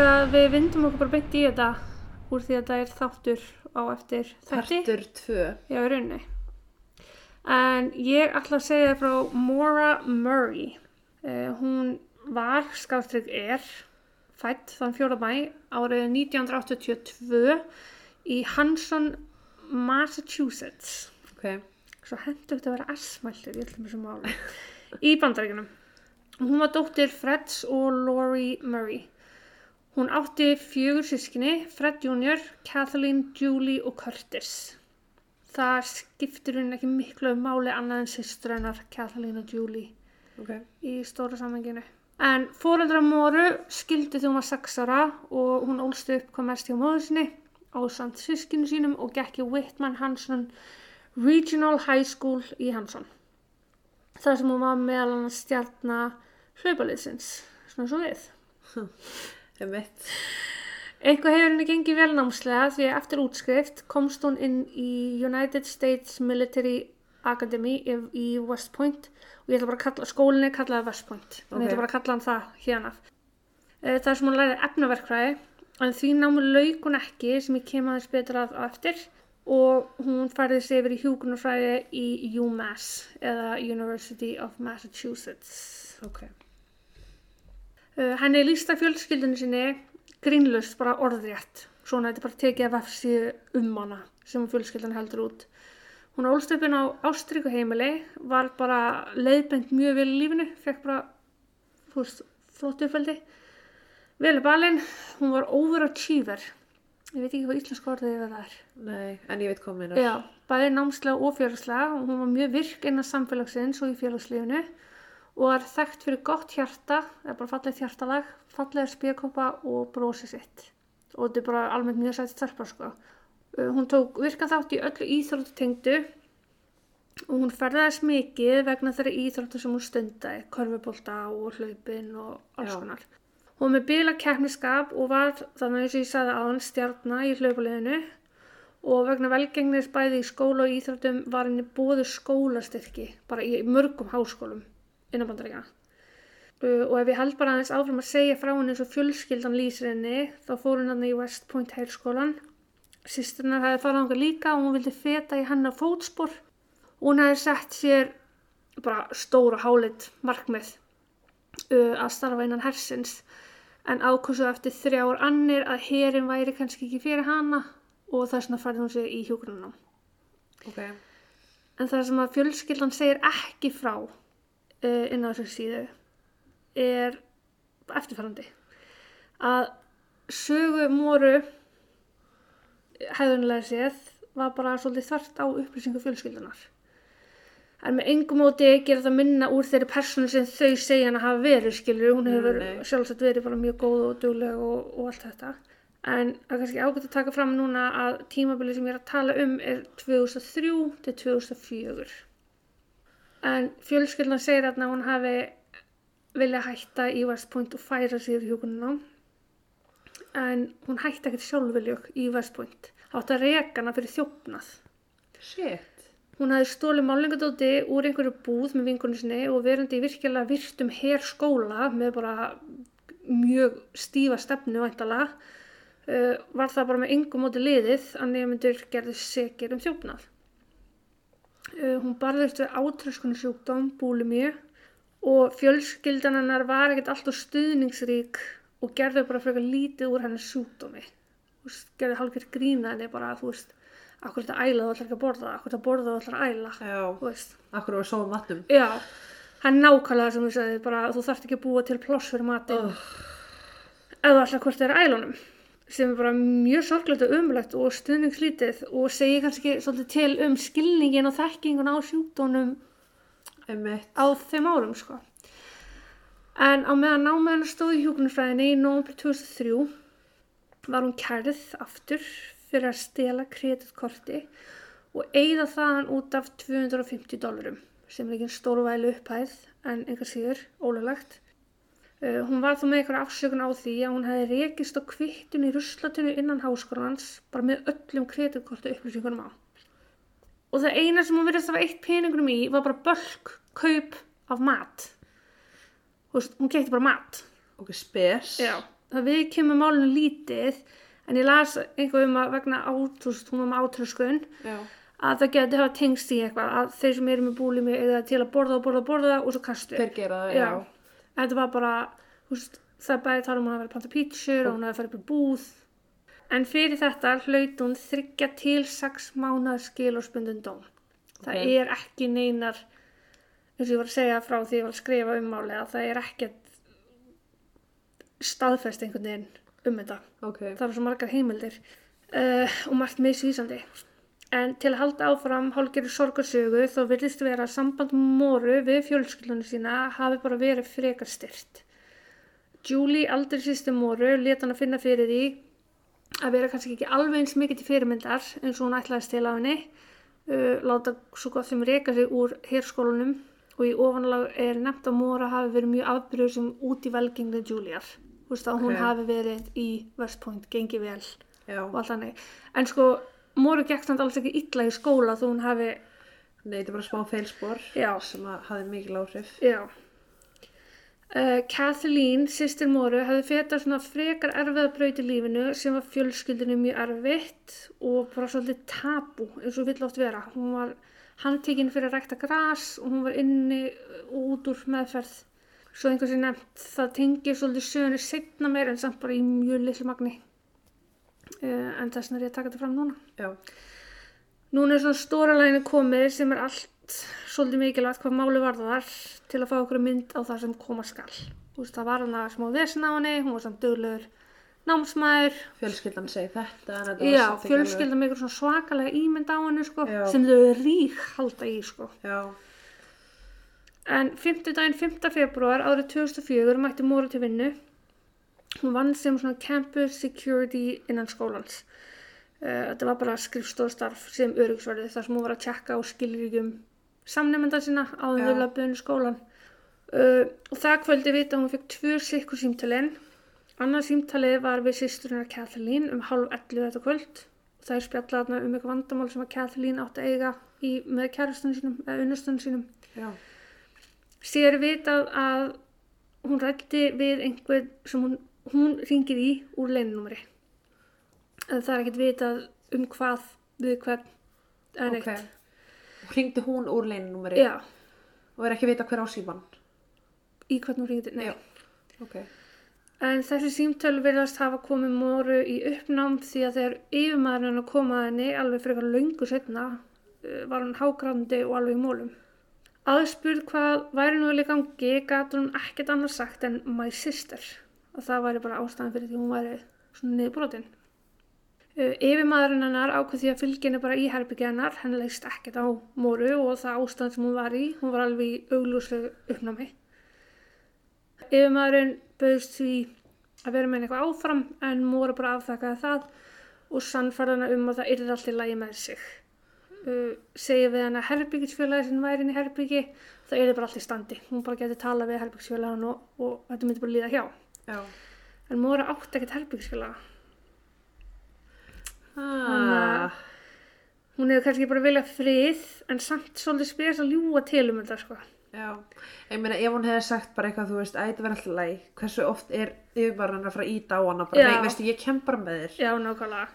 hugsa að við vindum okkur bara beint í þetta úr því að þetta er þáttur á eftir þætti. Partur 2. Já, í rauninni. En ég ætla að segja frá Maura Murray. Uh, hún var, skástrygg er, fætt þann 4. mæ árið 1982 í Hanson, Massachusetts. Ok. Svo hendur þetta að vera S-mæltur í öllum þessum máli. Í bandaríkunum. Hún var dóttir Freds og Lori Murray. Hún átti fjögur sískinni, Fred Jr., Kathleen, Julie og Curtis. Það skiptir hún ekki miklu máli annað en sýstur hennar, Kathleen og Julie Ok. í stóra samenginu. En fóreldra Móru skildi þegar hún var 6 ára og hún ólst upp hvað mest hjá móður sinni á samt sískinu sínum og gekk í Whitman Hanson Regional High School í Hanson. Það sem hún var meðal hann stjarnar hlaupaliðsins, svona svo við. Emitt. Eitthvað hefur henni gengið vel námslega því að eftir útskrift komst hún inn í United States Military Academy í, West Point og ég ætla bara að kalla, skólinni kallaði West Point, en Ok. ég ætla bara að kalla hann það hérna. Það er sem hún lærið efnaverkfræði, en því námu lauk hún ekki sem ég kem aðeins betur að á eftir og hún færði sig yfir í hjúgrunarfræði í UMass eða University of Massachusetts. Ok. Uh, henni lísta fjölskyldinu sinni grínlust bara orðrétt. Svona þetta er bara tekið af vefsíðu um hana sem fjölskyldan heldur út. Hún inn á ástryggu heimili, var bara leiðbent mjög vel í lífinu, fekk bara veist, flott uppveldi. Vel er balinn, hún var overachiever. Ég veit ekki hvað íslenska orðið yfir það er. Nei, en ég veit minna. Já, bæði námslega og félagslega og hún var mjög virk innan samfélagsins og í félagslífinu og er þekkt fyrir gott hjarta, eða bara fallegt hjartalag, fallega spjökoppa og brosi sitt. Og þetta er bara almennt mjög sætt stelpa, sko. Uh, Hún tók virkan þátt í öllu íþróttu tengdu og hún ferðaðist mikið vegna þeirra íþróttu sem hún stundaði, körfubólta og hlaupin og alls konar. Hún var með bila keppniskap og var þannig eins og ég sagði aðan stjarnar í hlaupuleginu og vegna velgengnis bæði í skóla og íþróttum var henni bóðu skólastyrki bara í mörgum háskólum innan bandaríkja. Uh, og ef ég held bara aðeins áfram að segja frá henni eins og fjölskyldan lýsir henni þá fór hann í West Point Heilskólan. Sýsturnar hefði farað ánga líka og hún vildi feta í hennar fótspor. Hún hefði sett sér bara stóra hálit markmið uh, að starfa innan hersins en ákvæmstu eftir þrjár annir að herin væri kannski ekki fyrir hana og þess vegna færði hún sig í hjúgrunum. Ok. En það sem að fjölskyldan segir ekki frá uh, inn á þessu síðu er eftirfærandi. Að sögu moru hefðunlega séð var bara svolítið þvert á upplýsingu fjölskyldunar. En með engum móti gera það minna úr þeirri personu sem þau segja hann að hafa verið, skilur. Hún hefur Nei. sjálfsagt verið bara mjög góð og dugleg og, og allt þetta. En það er kannski ágætt að taka fram núna að tímabilið sem ég er að tala um er 2003 til 2004. En fjölskyldan segir að hún hafi vilja hætta í West Point og færa sig í hjúkunina. En hún hætti ekkert sjálfviljug í West Point. Átti að reka hana fyrir þjófnað. Shit. Hún hafði stólið málingadóti úr einhverju búð með vingunni sinni og verandi í virkilega virtum her skóla með bara mjög stífa stefnu væntalega uh, var það bara með engum móti liðið að nefnendur gerði segir um þjófnað. Uh, hún barðist við átröskunni sjúkdóm, búlimíu og fjölskyldan hennar var ekkert alltaf stuðningsrík og gerði bara frekar lítið úr hennar sjúkdómi. Þú veist, gerði hálfgerð grína henni bara, þú veist, akkur þetta æla þú ætlar ekki að borða, akkur þetta borða þú ætlar að æla, Já. þú. Akkur var svo matnum. Já, hann nákvæmlega sem þú sagði, bara þú þarft ekki að búa til ploss fyrir matinn Oh. þú ætlar hvort það er ælunum sem er bara mjög sorglegt og umlegt og stuðningslítið og segir kannski svolítið til um skilningin og þekkingun á sjúkdónum á þeim árum sko. En á meðan námiðan stóð í hjúknarfræðinni í nómur 2003 var hún kærið aftur fyrir að stela kreditkorti og eigða þaðan út af 250 dólarum sem er ekki stórvælu upphæð en einhver síður ólulegt. Uh, hún var þó með eitthvað afsökun á því að hún hefði rekist á kvittun í ruslatunni innan háskólans bara með öllum kreditkortu upplýsingunum á. Og það eina sem hún virðist að hafa eitt peningunum í var bara bölk kaup af mat. Þú veist, hún keitti bara mat Ok, spes. Já, það við kemur málinu lítið en ég las einhver um að vegna átúst, hún var með átröskun Já. að það geti hafa tengst í eitthvað að þeir sem eru með búlimi eða til að borða og borða og borða og svo kastu. Þeir gera það, Já. já. En þetta var bara, þú veist, það er bæði tala um að hún hafi verið að panta pítsur og hún hafi farið upp í búð. En fyrir þetta hlaut hún þryggja til sex mánuðar skil og spundun dóm. Það Ok. er ekki neinar, eins og ég var að segja frá því ég var að skrifa um málið, að það er ekkert staðfest einhvern veginn um þetta. Ok. Það eru svo margar heimildir uh, og margt misvísandi. En til að halda áfram hálfgerður sorgarsögu þá virðist vera að samband Móru við fjölskyldunum sína hafi bara verið frekar styrt. Julie, aldrei sýstu Móru, let hann að finna fyrir því að vera kannski ekki alveg eins mikið til fyrirmyndar eins og hún ætlaðist til á henni. Uh, láta svo gott sem reka sig úr herskólanum og í ofanlag er nefnt að Móra hafi verið mjög afbrjóðsum út í velgengni Juliar. Þú veist að hún Ok. hafi verið í West Point, gengið vel Já. og allt þannig. En sko, Móru gekk samt alls ekki illa í skóla þó hún hafi, Nei, þetta bara smá feilspor Já. sem að hafi mikil áhrif. já. Uh, Kathleen, sýstir Móru, hafði fetað svona frekar erfiða braut í lífinu sem var fjölskyldinu mjög erfitt og bara svolítið tabu eins og vill oft vera. Hún var handtekinn fyrir að rækta gras og hún var inni út úr meðferð. Svo einhversi nefnt, það tengir svolítið sögunu setna meir en samt bara í mjög litlu magni. Uh, en þess vegna er ég að taka þetta fram núna. Já. Núna er svona stóra læginu komið sem er allt svolítið mikilvægt hvað máli var þar til að fá okkur mynd á það sem koma skal. Þú veist, það var hana smá vesna á henni, hún var samt duglegur námsmaður. Fjölskyldan segi þetta. Já, samt ekki fjölskylda með ykkur svona svakalega ímynd á henni, sko, sem þau rík halda í, sko. En 5. daginn 5. februar árið 2004 mætti Móra til vinnu. Hún vann sem svona campus security innan skólans. Uh, þetta var bara skrifstofstarf sem öryggsverði þar sem hún var að tjekka á skilríkjum samnefnda sína á Já. þau löpuðinu skólan. Uh, og það kvöldi vita hún fekk tvö sikkur símtalinn. Annað símtalið var við sýsturinn Kathleen um hálf 11 þetta kvöld. Það er spjallað þarna um eitthvað vandamál sem að Kathleen átti að eiga í, með kærastunum sínum, eða unnustunum sínum. Já. Sér vitað að hún rætti við einhvern sem hún, hún ringir í úr leinunumri. En það er ekkert vitað um hvað við hvern en Ok. eitt. Hringdi hún úr leinunumeri Já, og er ekki að vita hver á síman. í hvern hún ringdi, nei. Já. Ok. En þessi símtöl virðast hafa komið móru í uppnám því að þegar yfirmaðurinn hennar kom að henni alveg frekar löngu setna var hann hágrandi og alveg í mólum. Aðspurð hvað væri nú vel í gangi gat hún ekkert annars sagt en my sister og það væri bara ástæðan fyrir því hún væri svona niðurbrotin. Uh, Yfirmaðurinn hennar ákveð því að fylgja henni bara í herbyggja hennar, henni leist ekkert á móru og það ástæðan sem hún var í, hún var alveg í auglúslegu uppnámi. Yfirmaðurinn bauðst því að vera með eitthvað áfram en Móra bara afþakkaði það og sannfærðana um að það yrði allt í lagi með sig. Uh, segja við henni að herbyggisfélagi sem væri inn í herbyggi, það yrði bara allt í standi. Hún bara geti talað við herbyggisfélagin og, og þetta myndi bara líða hjá. Já. En Móra átti ekkert herbyggisfélaga. Ah. Hún hefur kannski bara viljað frið en samt svolítið spes að ljúga til um þetta sko. Já. Ég meina ef hún hefði sagt bara eitthvað, þú veist, þetta verði alltaf læg. Hversu oft er yfirbarinn að fara á hana? Bara, Já. nei, veistu, ég kem bara með þér. Já, nákvæmlega.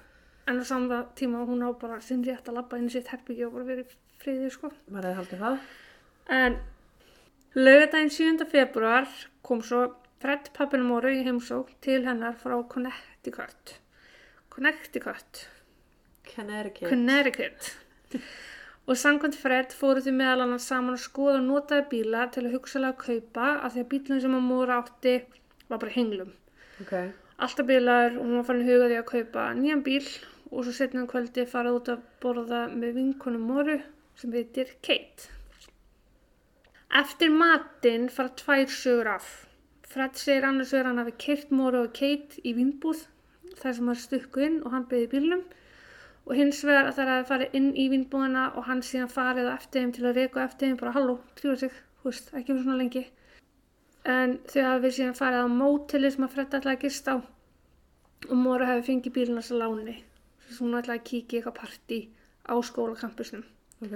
En á saman tíma hún á bara sinn rétt að labba inn í sitt herbyggi og bara verið friðið sko. Maður hefði haldið það. En laugardaginn 7. februar kom svo Fred pappinu Móru í heimsók til hennar frá Connecticut. Connecticut. Connecticut. Connecticut. Og samkvæmt Fred fóru þau meðal annars saman að skoða notaði bíla til að hugsalega kaupa af því að bílinn sem að Móra átti var bara henglum. ok. Alltaf bílar og hún var farin að huga því að kaupa nýjan bíl og svo setna um kvöldi farað út að borða með vinkonum Móru sem heitir Kate. Eftir matinn fara tvær sögur af. Fred segir annars vegar að hann hafi keirt Móru og Kate í vinnbúð þar sem hann stukku inn og hann beði bílnum og hins vegar að það hafi farið inn í vinnbúðina og hann síðan farið á eftir þeim til að reka á eftir þeim bara halló, trífa sig, veist, ekki fyrir svona lengi. En þau hafi síðan farið á mótili sem að Fred ætlaði að gista á og Móra hefði fengið bílinn hans að láni. Þess að hún ætlaði að kíkja eitthvað partí á skólakampusnum. Ok.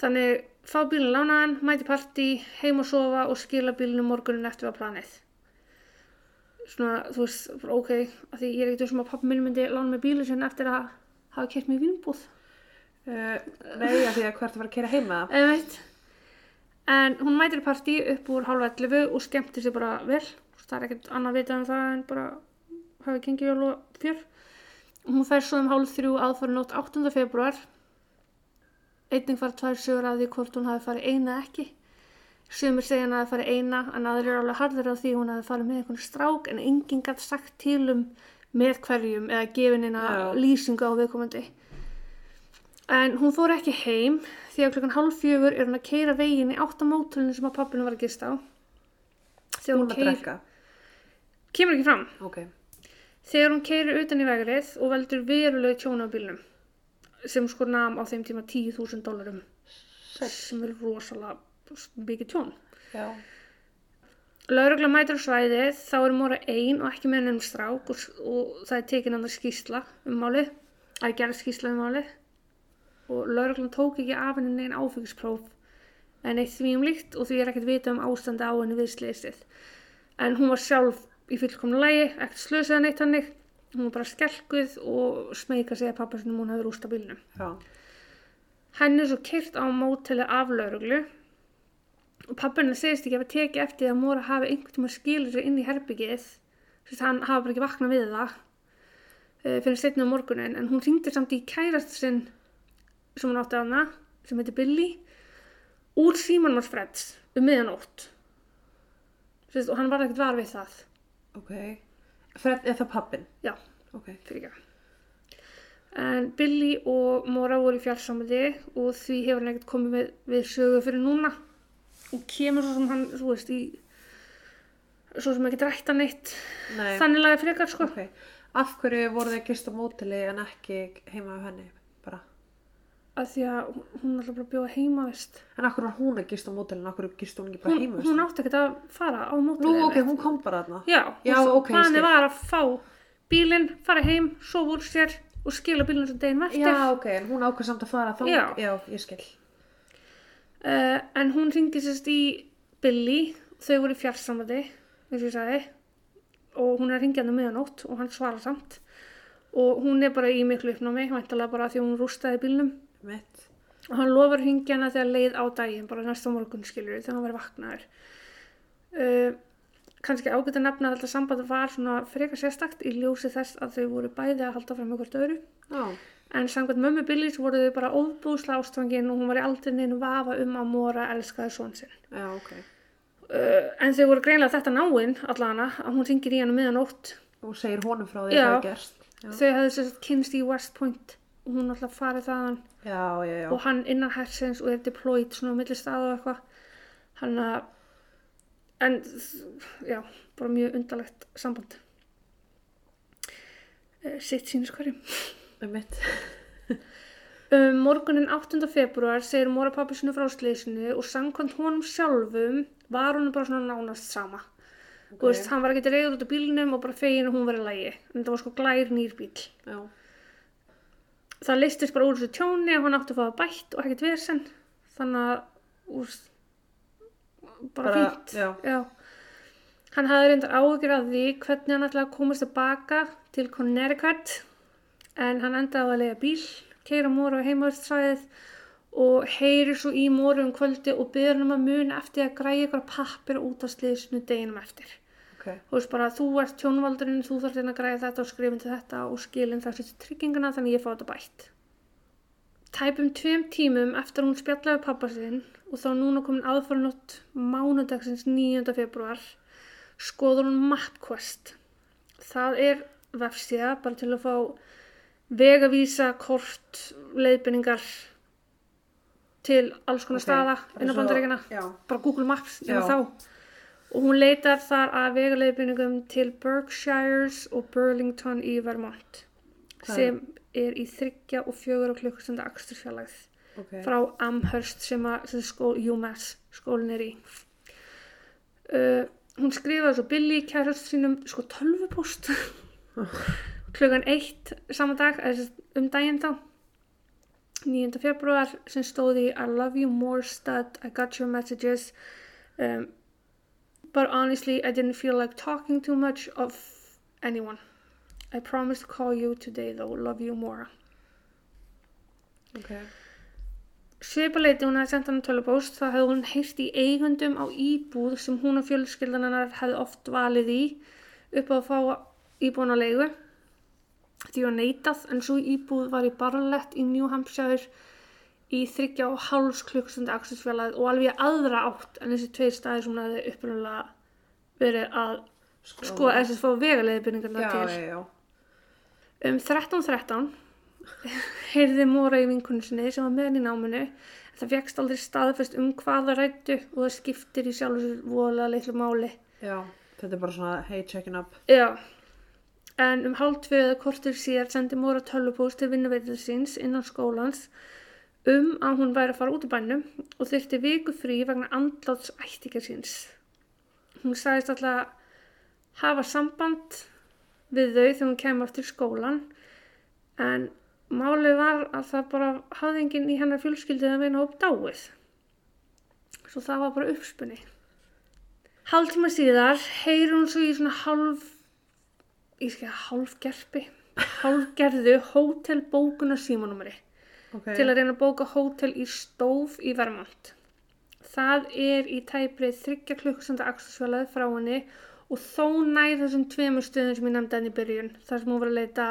Þannig fá bílinn lánaðan, mæti partí, heim og sofa og skila bílinn morgunin eftir var planið. svona, þú veist, ok að því ég er ekkert sem að pappa minn myndi lána með bílu sinni eftir að hafa kert mig í vinnbúð Uh, nei, af því að hvert að fara að kera heima. eða veit en hún mætir partí upp úr hálfa 11 og skemmti sér bara vel það er ekkert annað vitað um það en bara hafi gengið jól og fjör hún fær svo um hálf þrjú aðfara nótt 8. februar einnig fara tvær sögur af því hvort hún hafi farið eina ekki sumir segja hann hafi farið eina en aðrir er alveg harður á því hún hafi farið með einhvern strák en enginn gætt sagt til um með hverjum eða gefin eina Já. lýsingu á viðkomandi en hún fór ekki heim því að klukkan hálf fjögur er hún að keira veginn í áttamótulinu sem að pappinu var að gista á þegar Hún hún að drekka. kemur ekki fram Ok. þegar hún keirir utan í vegrið og veldur verulega tjóna á bílnum sem sko nam á þeim tíma 10.000 dólarum. Sem er rosalega mikið tjón. Laurugla mætir á svæðið, þá er Móra ein og ekki með nefnum strák og, og það er tekin annar skýsla um málið, að gera skýsla um málið. Og lauruglan tók ekki af henni neginn áfengspróf en eitt því um líkt og því er ekkert vita um ástandi á henni við sleysið. En hún var sjálf í fullkomnu lægi, ekkert slösaði neitt hannig, hún var bara skelkuð og smeyka sig að pappa sinni hún hefði rústa bílnum. Já. Henni er svo kyrt á móteli af lauruglu og pappina segist ekki að tekið eftir að Móra hafi einhvern tíma skilur inn í herbyggið þess að hann hafa bara ekki vaknað við það uh, fyrir setni á morgunin en hún ringdi samt í kærast sinn sem hún átti hana sem heitir Billy úr símanmars Freds um miðanótt og hann var ekkert var við það Ok. Fred, er það pappin? já, Ok. fyrir ekki en Billy og Móra voru í fjársamöði og því hefur hann ekkert komið við, við sögu fyrir núna og kemur svo sem hann, þú veist, í svo sem ekki drætta neitt Nei. þannig lagði frekar sko Ok. Af hverju voru þið að gista á mótili en ekki heima af henni? Að því að hún alltaf bara bjóða heima veist. En hverju var hún að gista á mótilin? Af hverju gista hún ekki bara hún, heima? hún átti ekkert að fara á mótið Nú, ok, hún kom bara þarna. já, Já, og ok, planið skil. var að fá bílinn, fara heim, sofa úr sér og skila bílinn sem deginn eftir Já, ok, en hún ákvað samt að fara. Já. Já, ég skil. Uh, en hún ringi sérst í Billy, þau voru í fjársamandi, eins og ég sagði, og hún er að ringja hann um miðanótt og hann svarar samt. Og hún er bara í miklu uppnámi, væntalega bara því hún rústaði bílnum. Mitt. Og hann lofar hana þegar leið á daginn, bara næsta morgun skilur þegar hann verið vaknaður. Uh, kannski ágætt að nefna að þetta samband var svona frekar sérstakt í ljósi þess að þau voru bæði að halda fram hvort öðru. Já. En samkvæmt mömmu Billys voru þau bara óbúslega ástfangin og hún var í aldrei neinu vafa um að Móra elskaði svon sinn. Já, ok. Uh, en þau voru greinlega þetta náinn allana að hún ringir í hann um miðanótt. Og segir honum frá því að það er gerst. Já. Þau hefðu sérst kynst í West Point hún alltaf farið þaðan Já, já, já. og hann innan hersins og er deployed svona á milli staða og eitthvað. Hann að, en já, bara mjög undarlegt samband. Uh, sitt sínus hverjum. Mitt. Um, morgunin 8. februar segir Móra pappi sinu frá slýsinu og samkvæmt honum sjálfum var honum bara svona nánast sama. Okay. Þú veist, hann var ekki reyður út af bílnum og bara fegin að hún var í lægi. En það var sko glær nýr bíl. Já. Það leistist bara úr þessu tjóni og hann átti að fá það bætt og ekkert vesen. Þannig að, úst, bara, Bara, fínt. já. já. Hann hafði reyndar áhyggjur af því hvernig hann ætlaði að komast tilbaka til Connecticut en hann endaði að lega bíl, keira Móru á heimavistræðið og heyri svo í Móru um kvöldi og byrður hann um að muna eftir að græja ykkur pappir út af sliðsinu deginum eftir. Ok. Þú veist bara, þú ert tjónvaldurinn, þú þarf að græja þetta og skrifa til þetta og skilin þessu til trygginguna þannig ég fá þetta bætt. Tæpum tveim tímum eftir hún spjallaði pappa sinn og þá núna komin aðfaranótt mánudagsins 9. februar skoður hún MapQuest. Það er vefsíða bara til að fá vegavísa, kort, leiðbynningar til alls konar Ok, staða innan svo- bandaríkina bara Google Maps nema Já. þá og hún leitar þar að veguleiðbynningum til Berkshires og Burlington í Vermont Hvað sem er í þryggja og fjögur og klukkustunda akstursfjallæð Ok. frá Amherst sem að sem skól, UMass skólinn er í uh, hún skrifaði svo Billy kærast sínum sko tölvupóst klukkan eitt saman dag um daginn þá 9. februar sem stóði I love you more stud, I got your messages um, but honestly, I didn't feel like talking too much of anyone. I promise to call you today though, love you more. ok, Svipaleiti hún hefði sendt hann tölupóst þá hefði hún heyrt í eigundum á íbúð sem hún og fjölskyldan hennar hefði oft valið í upp á að fá íbúðan á leigu. Því var neitað en svo íbúð var í Barlett í New Hampshire í þryggja og háls klukkustundi akstursfélagið og alveg aðra átt en þessi tveir staðir sem hún hefði upprunalega verið að sko þess að fá vegaleiðbyrningarna til. já, já. Um 13.13 heyrði Móra í vinkunni sinni sem var með henni í náminu. Það fegst aldrei staðfest um hvað það rættu og það skiptir í sjálf og sér voðalega litlu máli. já, þetta er bara svona, hey, checking up. Já, en um hálf tvö eða kortur síðar sendi Móra tölvupóst til vinnuveitur síns innan skólans um að hún væri að fara út í bænum og þurfti viku frí vegna andláts ættingar síns. Hún sagðist alltaf hafa samband við þau þegar hún kemur aftur skólan en málið var að það bara hafði enginn í hennar fjölskyldu að veina upp dáið. Svo það var bara uppspunni. Hálftíma síðar heyr hún svo í svona hálf, ég skil hálfgerpi, hálfgerðu hótelbókuna símanúmeri ok, til að reyna að bóka hótel í Stóf í Vermont. Það er í tæprið þryggja klukkustanda axtursfjölaði frá henni og þó nær þessum tveimur stöðum sem ég nefndi henni í byrjun þar sem hún var að leita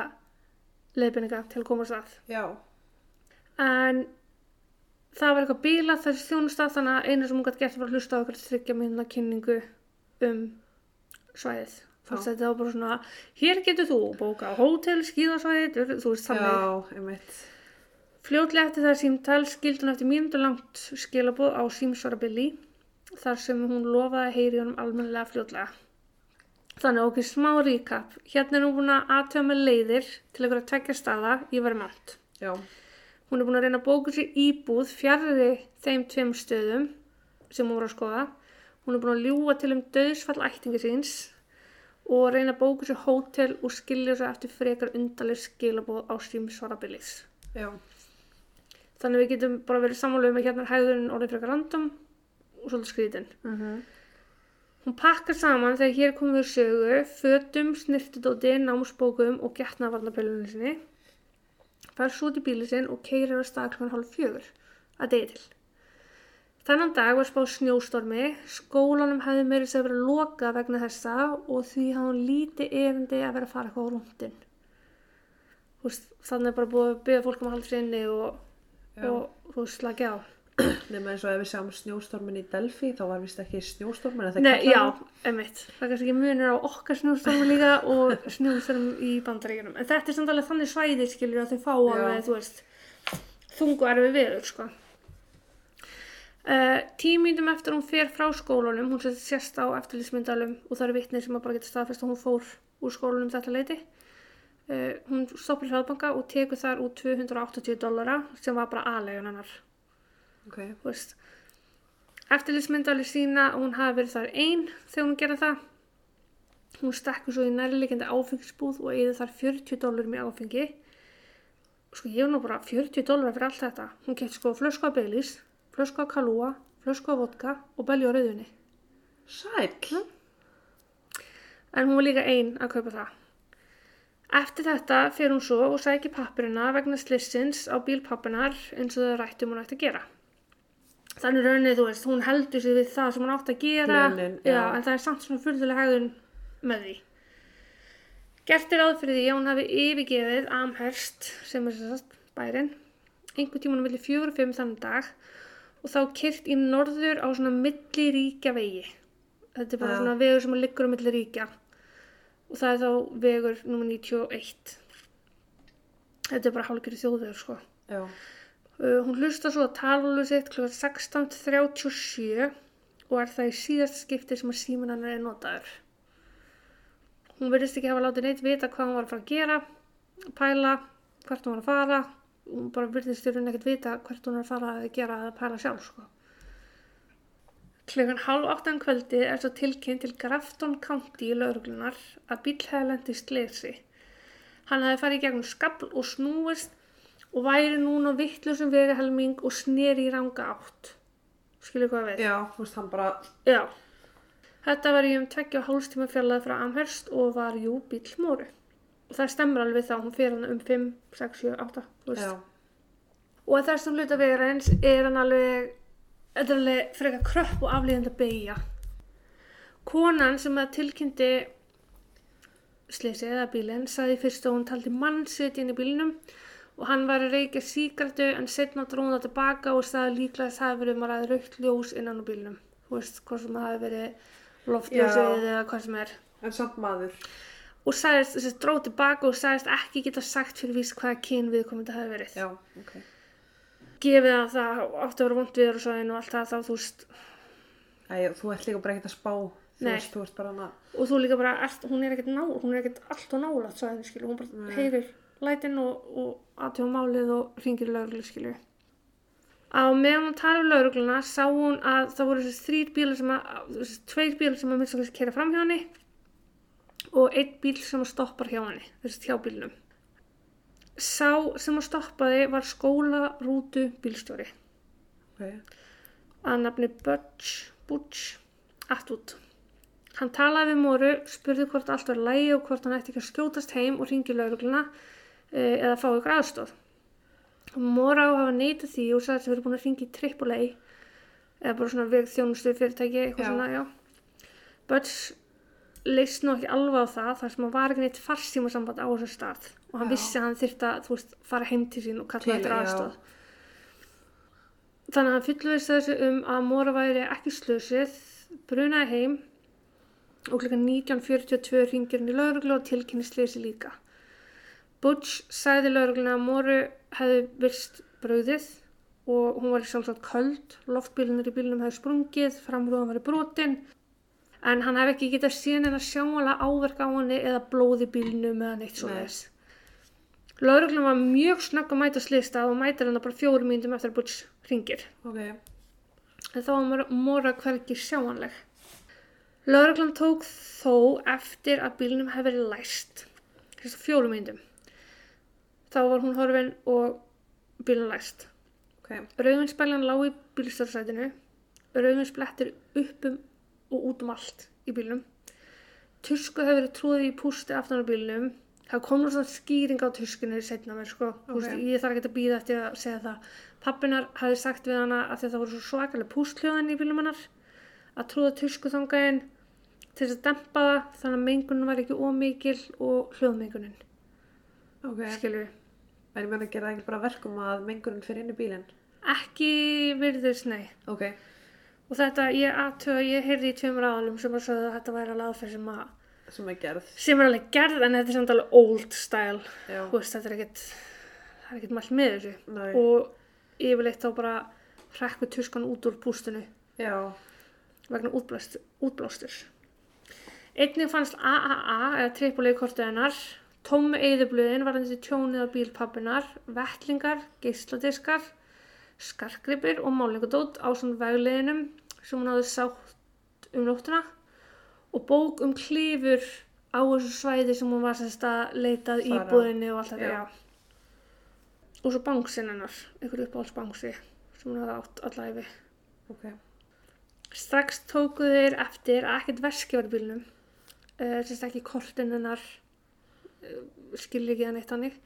leiðbyrninga til að komast að. já, En það var eitthvað bíla þessi þjónustaf þannig að einu sem hún gæti gert var að hlusta á eitthvað þryggja minna kynningu um svæðið. Veist Já. þetta var bara svona, hér getur þú bóka hótel, skíðasvæðið, þú veist þannig. já, einmitt Fljótlega eftir það símtal skildi hún eftir mínútu langt skilabóð á símsvara Billy þar sem hún lofaði að heyri honum almennilega fljótlega. Þannig okkur smá recap. Hérna er hún búin að aðtöða með leiðir til einhverja tvekja staða í Vermont. já, Hún er búin að reyna að bóka sér íbúð fjarrri þeim tveim stöðum sem hún voru að skoða. Hún er búin að ljúga til um döðsfall ættingi síns og reyna að bóka sér hótel og skilja sér eftir frekar undarleg skilabóð á símsvara Billys. já, Þannig við getum bara verið sammála um að hérna er hægðurinn orðið frekar random og svolítið skrítin. mhm Hún pakkar saman þegar hér komum við sögu, fötum, snirtidóti, námsbókum og getnavarnapillunni sinni. Fær svo út í bíli sinn og keirir á stað klokkan hálf fjögur að degi til. Þennan dag var spáð snjóstormi, skólanum hefði meiri sér verið loka vegna þessa og því hafði hún lítið erindi að vera að fara eitthvað á rúndin. Þannig er bara búið að byggja fólk um að halda sér inni og, Já. og þú slagja á. nema eins og ef við sjáum snjóstormin í Delphi þá var vist ekki snjóstormin en þeir Nei, kallaði já, það. emitt. Það er kannski ekki munur á okkar snjóstormu líka og snjóstormu í bandaríkjunum. En þetta er samt alveg þannig svæði, skilur, að þau fá alveg, þú veist, þungu erfi viður, sko. Uh, tímýndum eftir hún fer frá skólanum, hún sérst á eftirlýsmyndalum og það eru vitnir sem að bara geta staðfest að hún fór úr skólanum þetta leiti. Uh, hún stoppar í hraðbanka og tekur þar út 280 dollara sem var bara aðlegan hennar. Ok, þú veist eftirlitsmyndali sína hún hafi verið þar ein þegar hún gerði það. Hún stekkur svo í nærleikandi áfengisbúð og eða þar 40 dólarum í áfengi. Sko ég hef nú bara 40 dólar fyrir allt þetta. Hún kemst sko flösku af Baileys flösku af Kalúa, flösku af vodka og belju á rauðunni sæl en hún var líka ein að kaupa það Eftir þetta fer hún svo og sækir pappirina vegna slissins á bílpappinar eins og þau rættum hún ætti að gera. Þannig raunnið, þú veist, hún heldur sig við það sem hún átti að gera, Plönin, já. en það er samt svona fyrðulega hegðun með því. Gert er ráð fyrir því að hún hafi yfirgefið Amherst, sem er að bærin, einhver tímanum milli fjögur og fimm þannig dag og þá kyrt í norður á svona milliríkja vegi. Þetta er bara Já. svona vegur sem liggur á milli ríkja og það er þá vegur nummer 91. Þetta er bara hálfgerði þjóðvegur sko. Uh, hún hlusta svo að talalu sitt kl. 16.37 og er það í síðast skipti sem að síminn hennar er notaður. Hún verðist ekki hafa látið neitt vita hvað hún var að fara að gera, pæla, hvert hún var að fara. Hún bara verðist rauninni ekkert vita hvert hún var að fara að gera að pæla sjálf sko. Klukkan hálf áttan kvöldi er svo tilkynnt til Grafton County í lauruglunar að bíl hefði lent í slesi. Hann hefði farið gegnum skabl og snúist og væri núna vittlusum vegahelming og sneri í ranga átt. Skilur hvað við? já, þú veist hann bara Já. Þetta var í um tveggja og hálfstíma fjarlæði frá Amherst og var jú bíl Móru. Og það stemmer alveg þá, hún fyrir hann um 5, 6, 7, 8, þú veist. Já. Og þessum hluta vegarins er hann alveg, þetta er alveg frekar kröpp og aflýðandi að beigja. Konan sem að tilkynnti sleysið eða bílinn sagði fyrst að hún taldi mann sitja inn í bílinnum og hann var að reykja síkartu en setna dróða tilbaka og sagði líklega að það hefði verið um að raukt ljós innan á bílinnum. Þú veist, hvort sem það hefði verið loftljósið eða hvað sem er. En samt maður. Og sagðist, þessi dróð tilbaka og sagðist ekki geta sagt fyrir víst hvaða kyn viðkomandi hefði verið. Já, ok. Gefið að það átti að vera vond viður og svo og allt það þá þú veist Æ, þú ert líka bara ekkert að spá. Þú veist, þú ert bara hana. og þú líka bara, ert, hún er ekkert ná, hún er ekkert allt og nálægt svæðinu skilu, hún bara Nei. heyrir lætin og, og aðtjóða málið og ringir í lauruglu skilu. Á meðan hún talar við laurugluna sá hún að það voru þessi þrýr bílar sem að, þessi tveir bílar sem að minnst að kera fram hjá henni og einn bíl sem að stoppar hjá henni, þessi hjá bílnum. Sá sem að stoppaði var skólarútu bílstjóri Ok. að nafni Butch, Butch Atwood. Hann talaði við Móru, spurði hvort allt var lægi og hvort hann ætti ekki að skjótast heim og ringi laurugluna e, eða fá ykkur aðstóð. Móra á að hafa neitað því og sagði að það verið búin að ringi í AAA eða bara svona veg þjónustu fyrirtæki, eitthvað Já. svona, já. Butch leist nú ekki alveg á það þar sem hann var ekki neitt farstíma samband á þessu stað og hann Já. vissi að hann þyrfti að, veist, fara heim til sín og kalla já. aðstóð. Þannig að hann fullvist þessu um að Móra væri ekki slösið, brunaði heim og kl. 19.42 ringir hann í lauruglu og tilkynni slösi líka. Butch sagði laurugluna að Móru hefði virst brauðið og hún var sjálfsagt köld, loftbílunir í bílunum hefði sprungið, framrúðan var í brotin en hann hefði ekki getað síðan en að sjáala áverka á henni eða blóð í bílunum eða neitt svo þess. Lauruglun var mjög snögg að mæta slista og mætir hann bara fjórum mínútum eftir að Butch ringir. Ok. En þá var Móra hvergi sjáanleg. Lauruglan tók þó eftir að bílnum hefði verið læst. Þess að fjórum mínútum. Þá var hún horfin og bílnum læst. Ok. Rauðvinspæljan lá í bílstjórnsætinu. Rauðvinsplettir upp um og út um allt í bílnum. Tusku hefur verið trúið í pústi aftan á bílnum. Það kom nú svona skýring á tuskunni setna mér sko. Þú veist, Ok. Ég þarf ekki að býða eftir að segja það. Pappinar hafði sagt við hana að þetta voru svo svakalega pústljóðin í bílnum hennar að trúða tusku þangæðin til þess að dempa það þannig að mengunin var ekki ómikil og hljóðmengunin. Ok. Skilju. En ég meina að gera ekki bara verkum að mengurinn fyrir inn í bílinn. Ekki virðist, nei. Ok. Og þetta, ég aðtöða, ég heyrði í tveimur aðalum sem að að þetta væri alveg aðferð sem að, Sem er gerð. sem er alveg gerð en þetta er samt alveg old style. Veist, þetta er ekkert, það er ekkert mælt með þessu. Nei. Og yfirleitt þá bara hrekku tuskan út úr pústinu Já. vegna útblást, útblástur. Einnig fannst AAA eða trippulegi kortið hennar, tómi eyðublöðin var þessi tjónið á bílpappinar, vettlingar, geisladiskar, skarkripir og málningadót á svona vegleginum sem hún hafði sátt um nóttina og bók um klifur á þessu svæði sem hún var sérst að leitað Fara. íbúðinni og allt þetta, Já. já. Og svo bánsinn hennar, einhver uppáhaldsbánsi sem hún hafði átt allæfi. Ok. Strax tóku þeir eftir að ekkert veski var í bílnum. Uh, Sérst ekki kortin hennar, uh, skilur ekki það neitt hannig,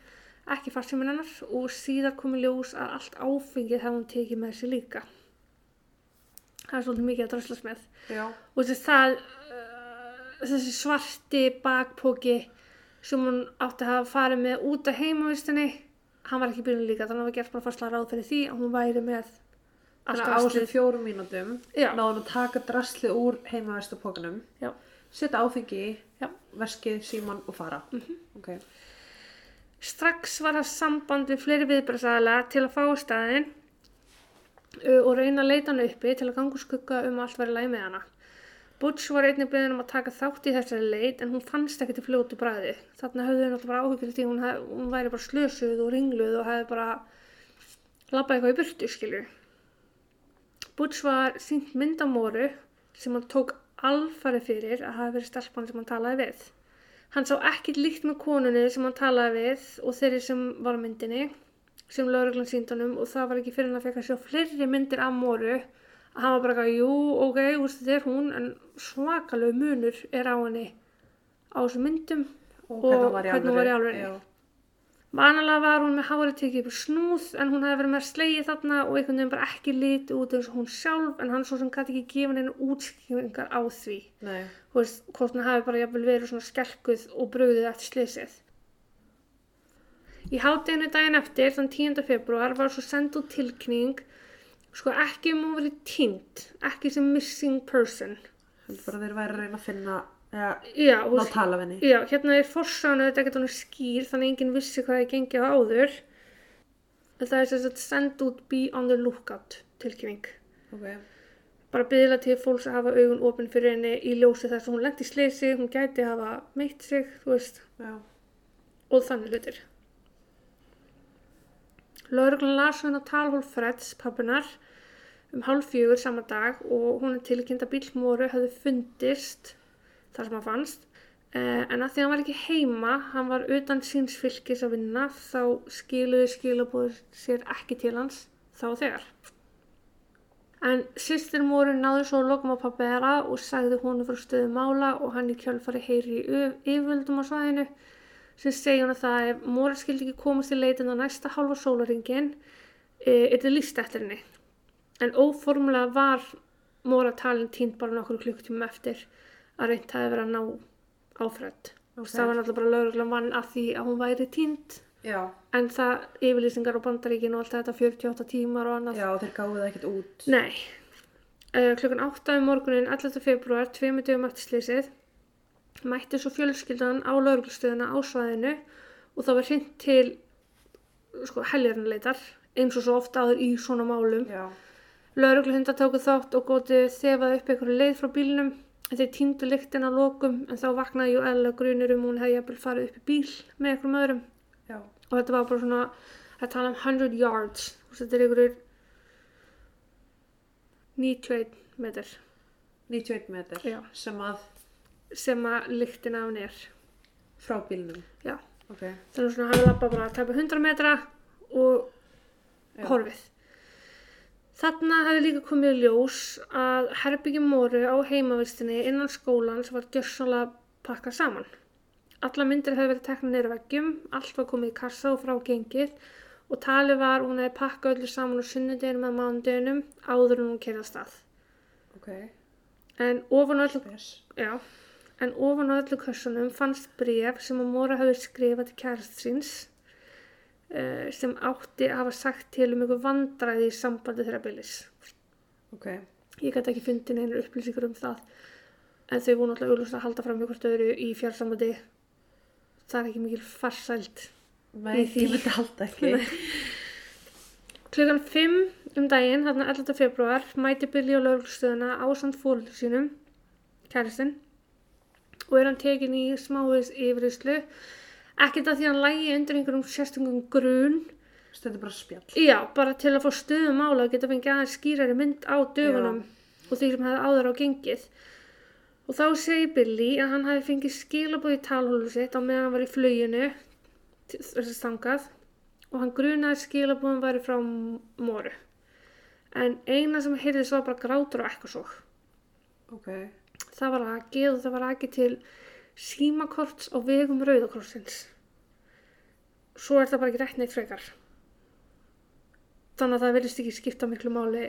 ekki farsíminn hennar og síðar komi ljós að allt áfengið hefði hún tekið með sér líka. Það er svolítið mikið að dröslast með. Já. Og þessi það, uh, þessi svarti bakpóki sem hún átti að hafa farið með út af heimavistinni, hann var ekki bílnum líka, þannig að það var gert bara fastlega ráð fyrir því að hún væri með allt Þannig að á þessum draslið. fjórum mínútum Já. náðum að taka draslið úr heimaverstapokanum, Já. setja áfengi í, veskið, síman og fara. Mhm. Ok. Strax var það samband við fleiri viðbragðsæðala til að fá uh, og reyna að leita hann uppi til að ganga úr skugga um allt væri læg með hana. Butch var einnig beðin um að taka þátt í þessari leit en hún fannst ekki til fljótu bræði. Þarna höfðu henni alltaf bara áhyggjur því hún, hef, hún væri bara slösuð og ringluð og hefði bara labbað eitthvað í burtu, skilju. Butch var sínt mynd á Móru sem hann tók alfari fyrir að hafa verið stelpan sem hann talaði við. Hann sá ekkert líkt með konunni sem hann talaði við og þeirri sem var myndinni sem lauruglan sínd honum og það var ekki fyrir hann að fekk að sjá fleiri myndir af Móru að hann var bara eitthvað, jú, ok, veist, þetta er hún en svakalegu munur er á henni á þessum myndum Og Og hvernig hún var í hún. Já. Vanalega var hún með hárið tekið upp snúð en hún hefði verið með slegið þarna og einhvern veginn bara ekki lit út eins og hún sjálf en hann svo sem gæti ekki gefið henni útskýringar á því. Nei. Þú veist, hvort hún hafi bara jafnvel verið svona skelkuð og brugðið eftir slysið. Í hátteginu daginn eftir, þann 10. februar, var svo send út tilkynning, sko ekki um hún verið týnd, ekki sem missing person. Heldur bara að þeir væri að reyna að finna, eða, Já, ná veist, tala við henni. Já, hérna er forsánu þetta ekkert hann skýr þannig að enginn vissi hvað það gengi á áður. Það er sem sagt send út be on the lookout tilkynning. Ok. Bara byggðilega til fólks að hafa augun opinn fyrir henni í ljósi þess að hún lendi í sleysi, hún gæti hafa meitt sig, þú veist, Já. og þannig hlutir. Lauruglan hann á talhól Freds, pappunar, um hálf fjögur sama dag og hún er tilkynnt að bílmóru hefði fundist þar sem hann fannst. Eh, en að því að hann var ekki heima, hann var utan síns fylgis að vinna, þá skiluði skilabóður sér ekki til hans þá þegar. En sýstir móru náði svo lokum á pappa þeirra og sagði hún frá stöðu mála og hann í kjölfari heyri í yf- yfirvöldum á svæðinu sem segja hann að það ef móra skildi ekki komast til leitin á næsta hálfa sólaringin e, er það líst eftir henni. En óformlega var móra talin tínt bara nokkur klukktíma eftir að reynt að ná áfrætt. Ok. Það var náttúrulega bara lögreglan vann að því að hún væri tínt Já. en það yfirlýsingar á bandaríkinu og allt þetta 48 tímar og annað Já, þeir gáðu það ekkert út. Nei. Uh, klukkan 8 um morgunin 11. februar, tveimur dögum eftir slysið, mætti svo fjölskyldan á lauruglustöðuna á svæðinu og það var hreint til sko, heljarnleitar eins og svo ofta áður í svona málum. Já. Laurugluhundar tóku þátt og gótið þefaði upp einhverju leið frá bílnum þeir týndu lyktin að lokum en þá vaknaði jú eðla grunur um að hún hefði jafnvel farið upp í bíl með einhverjum öðrum Já. og þetta var bara svona að tala um 100 yards þetta er einhverjur 91 metr 91 metr. Já. Sem að sem að lyktin af hann er frá bílnum. já, Ok. þannig svona hann lappa bara að tæpa 100 metra og Já. horfið þarna hefði líka komið ljós að herbyggjum móru á heimavistinni innan skólans var gjörsanlega pakkað saman alla myndir hefði verið tekna neyru veggjum allt var komið í kassa og frá gengið og talið var hún hefði pakkað öllu saman á sunnudeginum að mánudeginum áður en hún kerði að stað Ok. en ofan á öllu Spes. Já, en ofan á öllu kössunum fannst bref sem að Móra hafði skrifað til kærast síns uh, sem átti að hafa sagt til um einhver vandræði í sambandi þeirra byrlis. Ok. Ég gæti ekki fundið neina upplýsingar um það en þau voru náttúrulega auðvitað að halda fram í hvort öðru í fjársambandi. Það er ekki mikil farsæld. Nei, því. myndi halda ekki. Klukkan 5 um daginn, þarna 11. februar, mæti Billy á lögreglustöðuna á samt fólður sínum, kæristinn, og er hann tekin í smáis yfirýslu, ekkert að því að hann lægi undir einhverjum sérstöngum grun, Þetta er bara spjall. já, bara til að fá stöðum mála og geta fengið aðeins skýrari mynd á dögunum og því sem hefði áður á gengið. Og þá segir Billy að hann hafi fengið skilabóð í talhólu sitt á meðan hann var í fluginu, þessi stangað, og hann grunaði að skilabóðum væri frá Móru. En eina sem heyrðist var bara grátur og eitthvað svo. Ok. Það var rakið og það var rakið til símakorts á vegum Rauðakrossins. Svo er það bara ekki rétt neitt frekar. Þannig að það verðist ekki skipta miklu máli.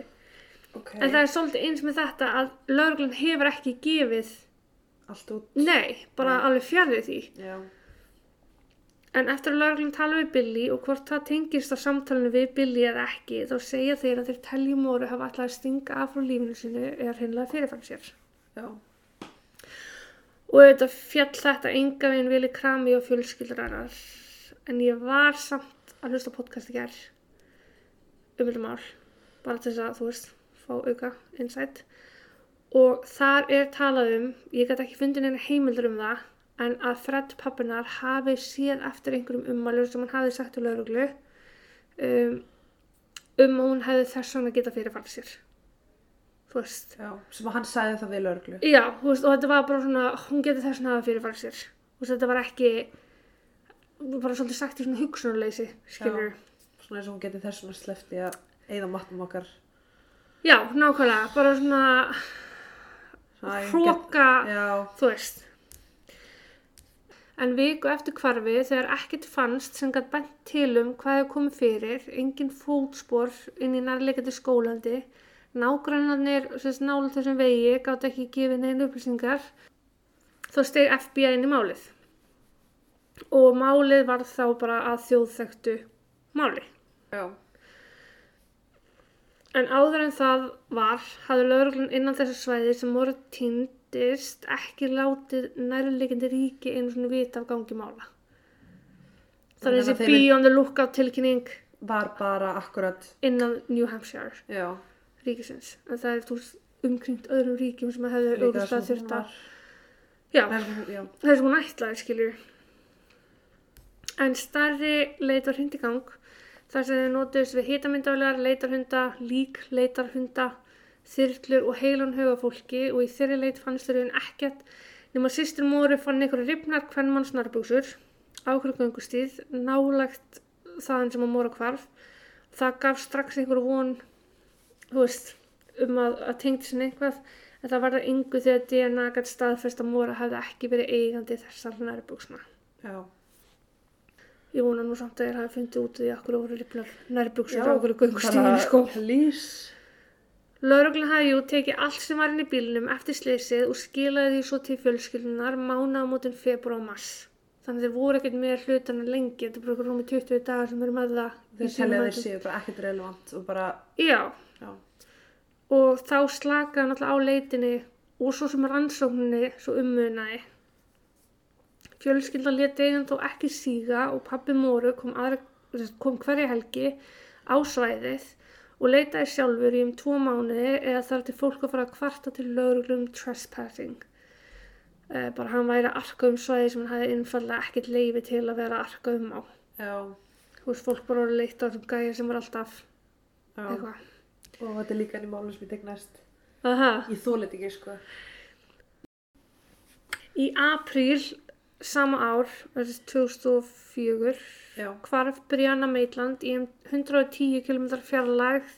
Ok. En það er svolítið eins með þetta að lögreglan hefur ekki gefið, Allt út. nei, bara alveg fjarrið því. Já. En eftir að lögreglan tala við Billy og hvort það tengist á samtalenu við Billy eða ekki, þá segja þeir að þeir teljum móru hafa alltaf að stinga af frá lífinu sinu eða hreinlega fyrirfæm sér. Já. Og þetta fjall þetta enga veginn vilja krami og fjölskyldarar. En ég var samt að hlusta podcast í gerð um þetta mál. Bara til þess að, þú veist, fá auka insight. Og þar er talað um, ég gæti ekki fundið neina heimildur um það, en að Fred pappinar hafi séð eftir einhverjum ummælur sem hann hafi sagt til lauruglu um, um að hún hefði þess vegna geta fyrirfært sér. Já. Sem hann sagði það við lörglu. Já, veist, og þetta var bara svona, hún getur þess að hafa fyrirfæra sér. Þú veist, þetta var ekki, bara svolítið sagt í svona hugsunarleysi, skilur. Svona eins og hún geti þess vegna slefti að eigða matnum okkar. Já, nákvæmlega, bara svona Svona, hróka, Já, þú veist. En viku eftir hvarfi þegar ekkert fannst sem gætt bent til um hvað hefur komið fyrir, engin fótspor inn í nærleikandi skólandi, nágrannarnir nála þessum vegi gátt ekki gefið neina upplýsingar, þá steg FBI inn í málið. Og málið var þá bara að þjóðþektu máli. já, En áður en það var, hafði lögreglun innan þessu svæði sem voru týndist ekki látið nærleikindi ríki einu svona vita af gangi mála. Það er þessi beyond the lookout tilkynning var bara akkurat, innan New Hampshire já, ríkisins. En það er veist, umkringt öðrum ríkjum sem hefðu auðvitað hún þurft að... Já, Nei, Já, þess hún ætlaði skilju. En starri leit var hund í gang þar sem þau notuðist við hitamyndavilegar, leitarhunda, lík leitarhunda, þyrlur og heilan hugafólki og í þeirri leit fannst þau ekkert nema sýstur móri fann einhverju ripnar hvernmanns narbúksur ákveður göngustíð, nálagt þaðan sem að móra hvarf. Það gaf strax einhverju von, þú veist, um að, að tengdi sinni eitthvað en það var það yngu þegar DNA gætt staðfest að Móra hefði ekki verið eigandi þessar nærbuksna. já. Ég vona nú samt að þér hafi fundið út því að okkur voru lifnar nærbuksur Já, á okkur göngustíðin sko. Please. Lörglan hafði jú tekið allt sem var inn í bílnum eftir sleysið og skilaði því svo til fjölskyldunar mána á mótin februar og mars. Þannig þeir voru ekkert með hlutana lengi, þetta er bara okkur rúmi 20 dagar sem eru með það. Þeir telja þeir séu bara ekkert relevant og bara, já, og þá slakaði náttúrulega á leitinni og svo sem rannsókninni svo ummunaði. Fjölskyldan lét eigin þó ekki síga og pappi Móru kom, aðra, kom hverja helgi á svæðið og leitaði sjálfur í um tvo mánuði eða þar til fólk að fara að kvarta til lögreglum trespassing. Eh, bara hann væri að arka um svæði sem hann hefði einfallega ekkert leifi til að vera að arka um á. já, Þú veist, fólk bara voru leitt á þessum gæja sem var alltaf já. eitthvað. Og þetta er líka enn í málum sem ég. Aha. Ég þólit ekki, sko. Í apríl sama ár, þessi 2004, Já, hvarf Brianna Maitland í um 110 km fjarlægð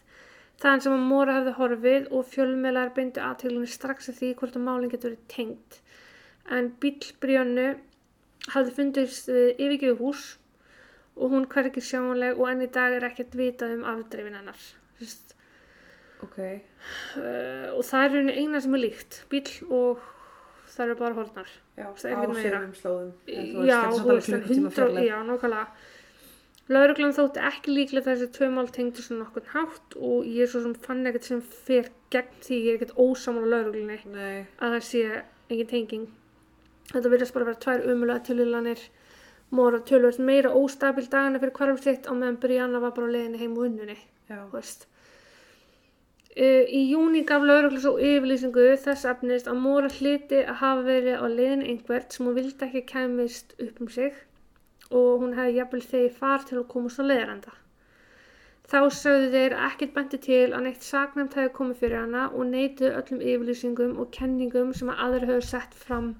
þaðan sem að Móra hefði horfið og fjölmiðlar beindu aðteglunni strax að því hvort að málinn getur verið tengt. En bíl Briannu hafði fundist við yfirgjöfu hús og hún hvergi sjáanleg og enn í dag er ekkert vitað um afdreifin hennar. Sist, ok. uh, og það er eina sem er líkt, bíl og það eru bara horfnar. Já, á sérumum slóðum. Já, hundra, já, nákvæmlega. Lauruglan þótti ekki líklega þessi tvö mál tengdu svona nokkurn hátt og ég er svo sem fann ekkert sem fer gegn því ég er ekkert ósamála lauruglunni Nei, að það sé engin tenging. Þetta virðast bara vera tvær umulega tilhjulanir Móra tölvöld meira óstabil dagana fyrir hvarf sitt á meðan Brianna var bara á leiðinni heim úr unnunni já, þú veist. Uh, í júni gaf lauruglu svo yfirlýsingu þess efnist að Móra hliti að hafa verið á leiðin einhvert sem hún vildi ekki kæmist upp um sig og hún hefði jafnvel þegi far til að komast á leiðarenda. Þá sögðu þeir að ekkert benti til að neitt saknæmt hefði komið fyrir hana og neituðu öllum yfirlýsingum og kenningum sem að aðri höfðu sett fram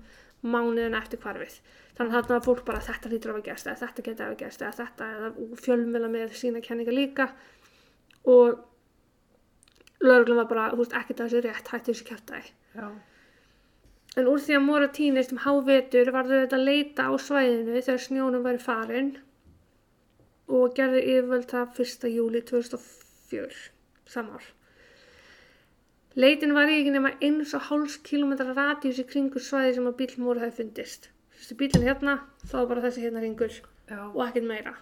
mánuðin eftir hvarfið. Þannig að þarna var fólk bara þetta hlýtur að hafa gerst eða þetta geti að hafa gerst eða þetta eða fjölmjöla með sína kenninga líka og lögreglum var bara, þú veist, ekkert að þessi rétt hætti þessi kjartæði. En úr því að Móra týnist um hávetur varðu þetta að leita á svæðinu þegar snjónum væri farin og gerði yfirvöld það 1. júli 2004, samár. Leitin var ekki nema eins og háls kilometra radíus í kringu svæði sem að bíl Móra hefði fundist. Þessi bílinn hérna, þá var bara þessi hérna ringur já, og ekkert meira.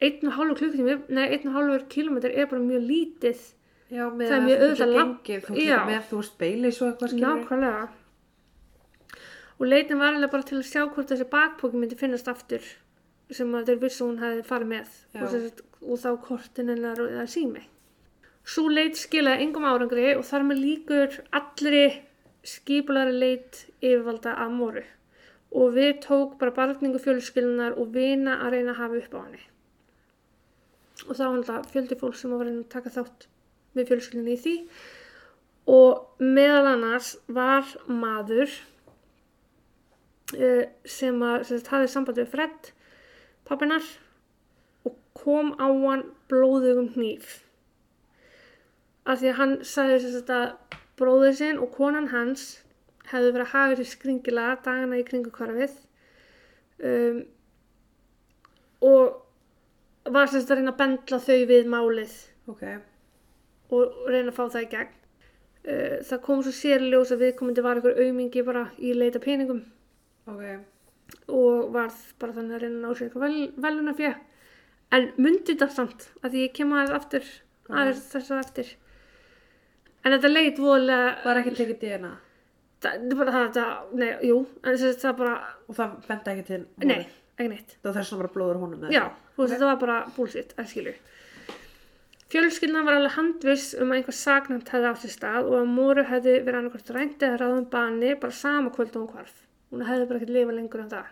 Einn og hálfur klukkutími, nei, einn og hálfur kilometr er bara mjög lítið já, Það er mjög auðvitað langt- þú getur með, þú veist, beili svo eitthvað. Nákvæmlega. Og leitin var alveg bara til að sjá hvort þessi bakpóki myndi finnast aftur sem að þeir vissu að hún hefði farið með og, sagt- og þá kortin hennar eða sími. Svo leit skilaði engum árangri og þar með líkur allri skipulari leit yfirvalda að moru og við tók bara barningu fjölskyldunar og vina að reyna að hafa upp á henni. Og þá var þetta fjöldi fólk sem var að reyna að taka þátt með fjölskyldunni í því. Og meðal annars var maður uh, sem að hafði samband við Fred pappinar og kom á hann blóðugum hníf. Af því að hann sagði þess að bróður sinn og konan hans hefðu verið að hafa þessi skringilega dagana í kringu kvarfið um, og var þess að reyna að bendla þau við málið. Ok, og reyna að fá það í gegn. Uh, það kom svo sérljós að viðkomandi var einhver aumingi bara í leita peningum ok og varð bara þannig að reyna að ná sér eitthvað vel, veluna fjö. En myndi þetta samt að því ég kem aðeins aftur, aðeins þess að eftir. En þetta leit voðlega, var ekki tekið DNA það það er bara það, það, nei, jú, en þess að það bara, og það benda ekki til nei, ekki neitt. það var þess að bara blóður honum eða Já, þú veist, þetta var bara bullshit, að skilju. Fjölskyldan var alveg handviss um að einhver sagnæmt hefði átt sér stað og að Móru hefði verið annarkvært rænt eða ráðum bani bara sama kvöld og hún hvarf. Hún hefði bara ekkert lifað lengur en það.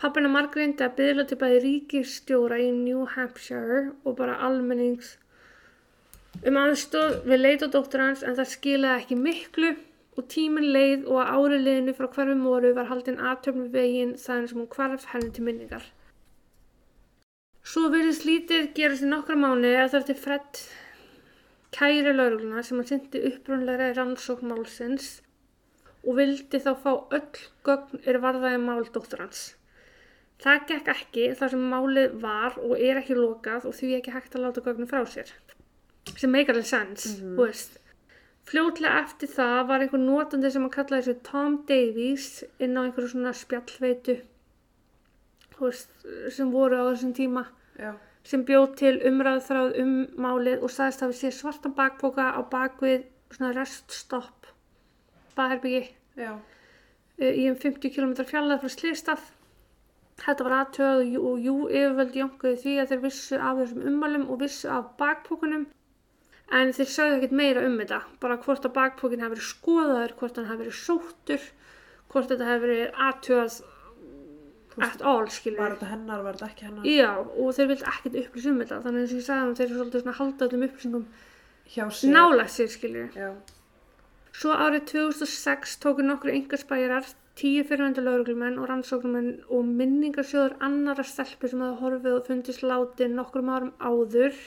Pappina margrindi að byðla til bæði ríkistjóra í New Hampshire og bara almennings um aðstóð við leit á dóttur hans en það skilaði ekki miklu og tíminn leið og að árið liðinu frá hverfi Móru var haldin aðtöfn við veginn þaðan sem hún hvarf henni til minningar. Svo verðist lítið gerast í nokkra mánu að það til Fred kæri laurugluna sem hann syndi upprunlega rannsókn málsins og vildi þá fá öll gögn er varðaði mál dóttur hans. Það gekk ekki þar sem málið var og er ekki lokað og því ekki hægt að láta gögnum frá sér. Sem make alveg sense, Mhm. þú veist. Fljótlega eftir það var einhver notandi sem að kalla þessu Tom Davies inn á einhverju svona spjallveitu veist, sem voru á þessum tíma já, sem bjóð til umræðu þráð um málið og sagðist að við sé svartan bakpoka á bakvið svona reststopp baðherbyggi uh, í um 50 km fjallega frá Slýstað. Þetta var aðtöð og, jú- og jú yfirvöldi jonkuði því að þeir vissu af þessum ummælum og vissu af bakpokunum en þeir sögðu ekkert meira um þetta. Bara hvort að bakpokin hafi verið skoðaður, hvort hann hafi verið sóttur, hvort þetta hafi verið aðtöð at all, skilur var þetta hennar, var þetta ekki hennar? Já, og þeir vildi ekkert upplýsa um þetta þannig að sem ég sagði um þeir eru svolítið svona að halda öllum upplýsingum hjá sér. skilur já, Svo árið 2006 tóku nokkru yngarspæjarar, tíu fyrirvendur lauruglumenn og rannsóknumenn og minningarsjóður annara stelpu sem hafði horfið og fundist látin nokkrum árum áður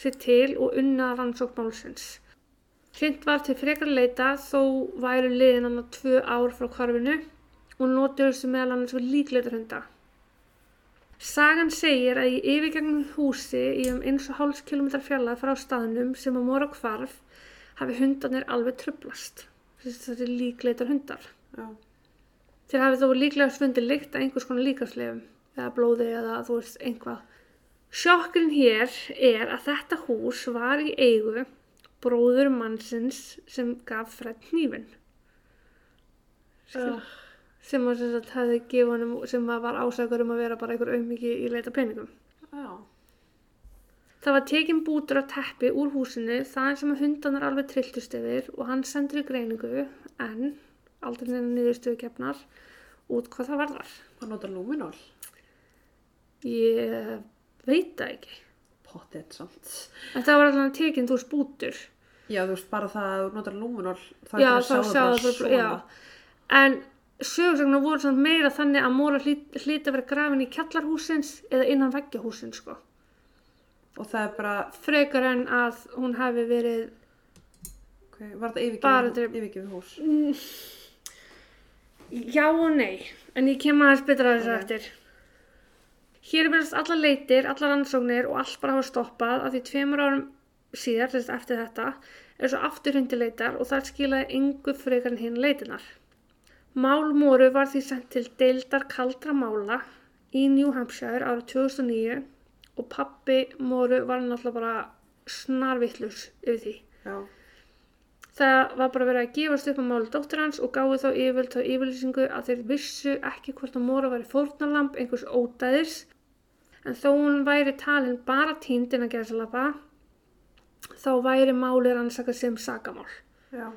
sér til og unna rannsóknmálsins. Hrind var til frekar leita þó væru liðin annað tvö ár frá hvarfinu og notuðu þessu meðal annars við líkleitarhunda. Sagan segir að í yfirgegnum húsi í um eins og hálfs kilometrar fjallað frá staðnum sem að mora hvarf hafi hundarnir alveg trublast. Þetta er líkleitar hundar. já, Þeir hafi þó líklega fundið lykt að einhvers konar líkaslegum eða blóði eða þú veist einhvað. Sjokkurinn hér er að þetta hús var í eigu bróður mannsins sem gaf Fred hnífin uh, sem að sem sagt hefði gefið honum sem að var ásakur um að vera bara einhver auðmiki í leita peningum. já, Það var tekin bútur af teppi úr húsinu þaðan sem að hundanar alveg trilltust yfir og hann sendur í greiningu en aldrei neina niðurstöðu gefnar út hvað það varðar. hann notar luminol Ég veit það ekki. potið samt En það var alveg tekin þú veist bútur. já, þú veist, bara það að þú notar luminol þá Já, er það sjáðu bara bara, svona já. En sögursagnar voru samt meira þannig að Móra hlýt hlýt að vera grafin í kjallarhúsins eða innan veggjahúsins sko. og það er bara, Frekar en að hún hafi verið okay, var þetta yfirgefið hús Já og nei, en ég kem aðeins betra að þessu eftir. Hér er verðast allar leitir, allar rannsóknir og allt bara hafa stoppað af því tveimur árum síðar, eftir þetta, er svo aftur hundi leitar og það skilaði engu frekar en hinn leitinar. Málmóru var því sendt til deildar kaldra mála í New Hampshire árið 2009 og pappi Móru var náttúrulega bara snarvittlus yfir því. já, Það var bara verið að gefast upp á máli dóttur hans og gáði þá yfirvöld þá yfirlýsingu að þeir vissu ekki hvort að Móra væri fórnarlamb einhvers ódæðis en þó hún væri talin bara tínd innan gerðsalapa þá væri málið rannsakað sem sakamál. já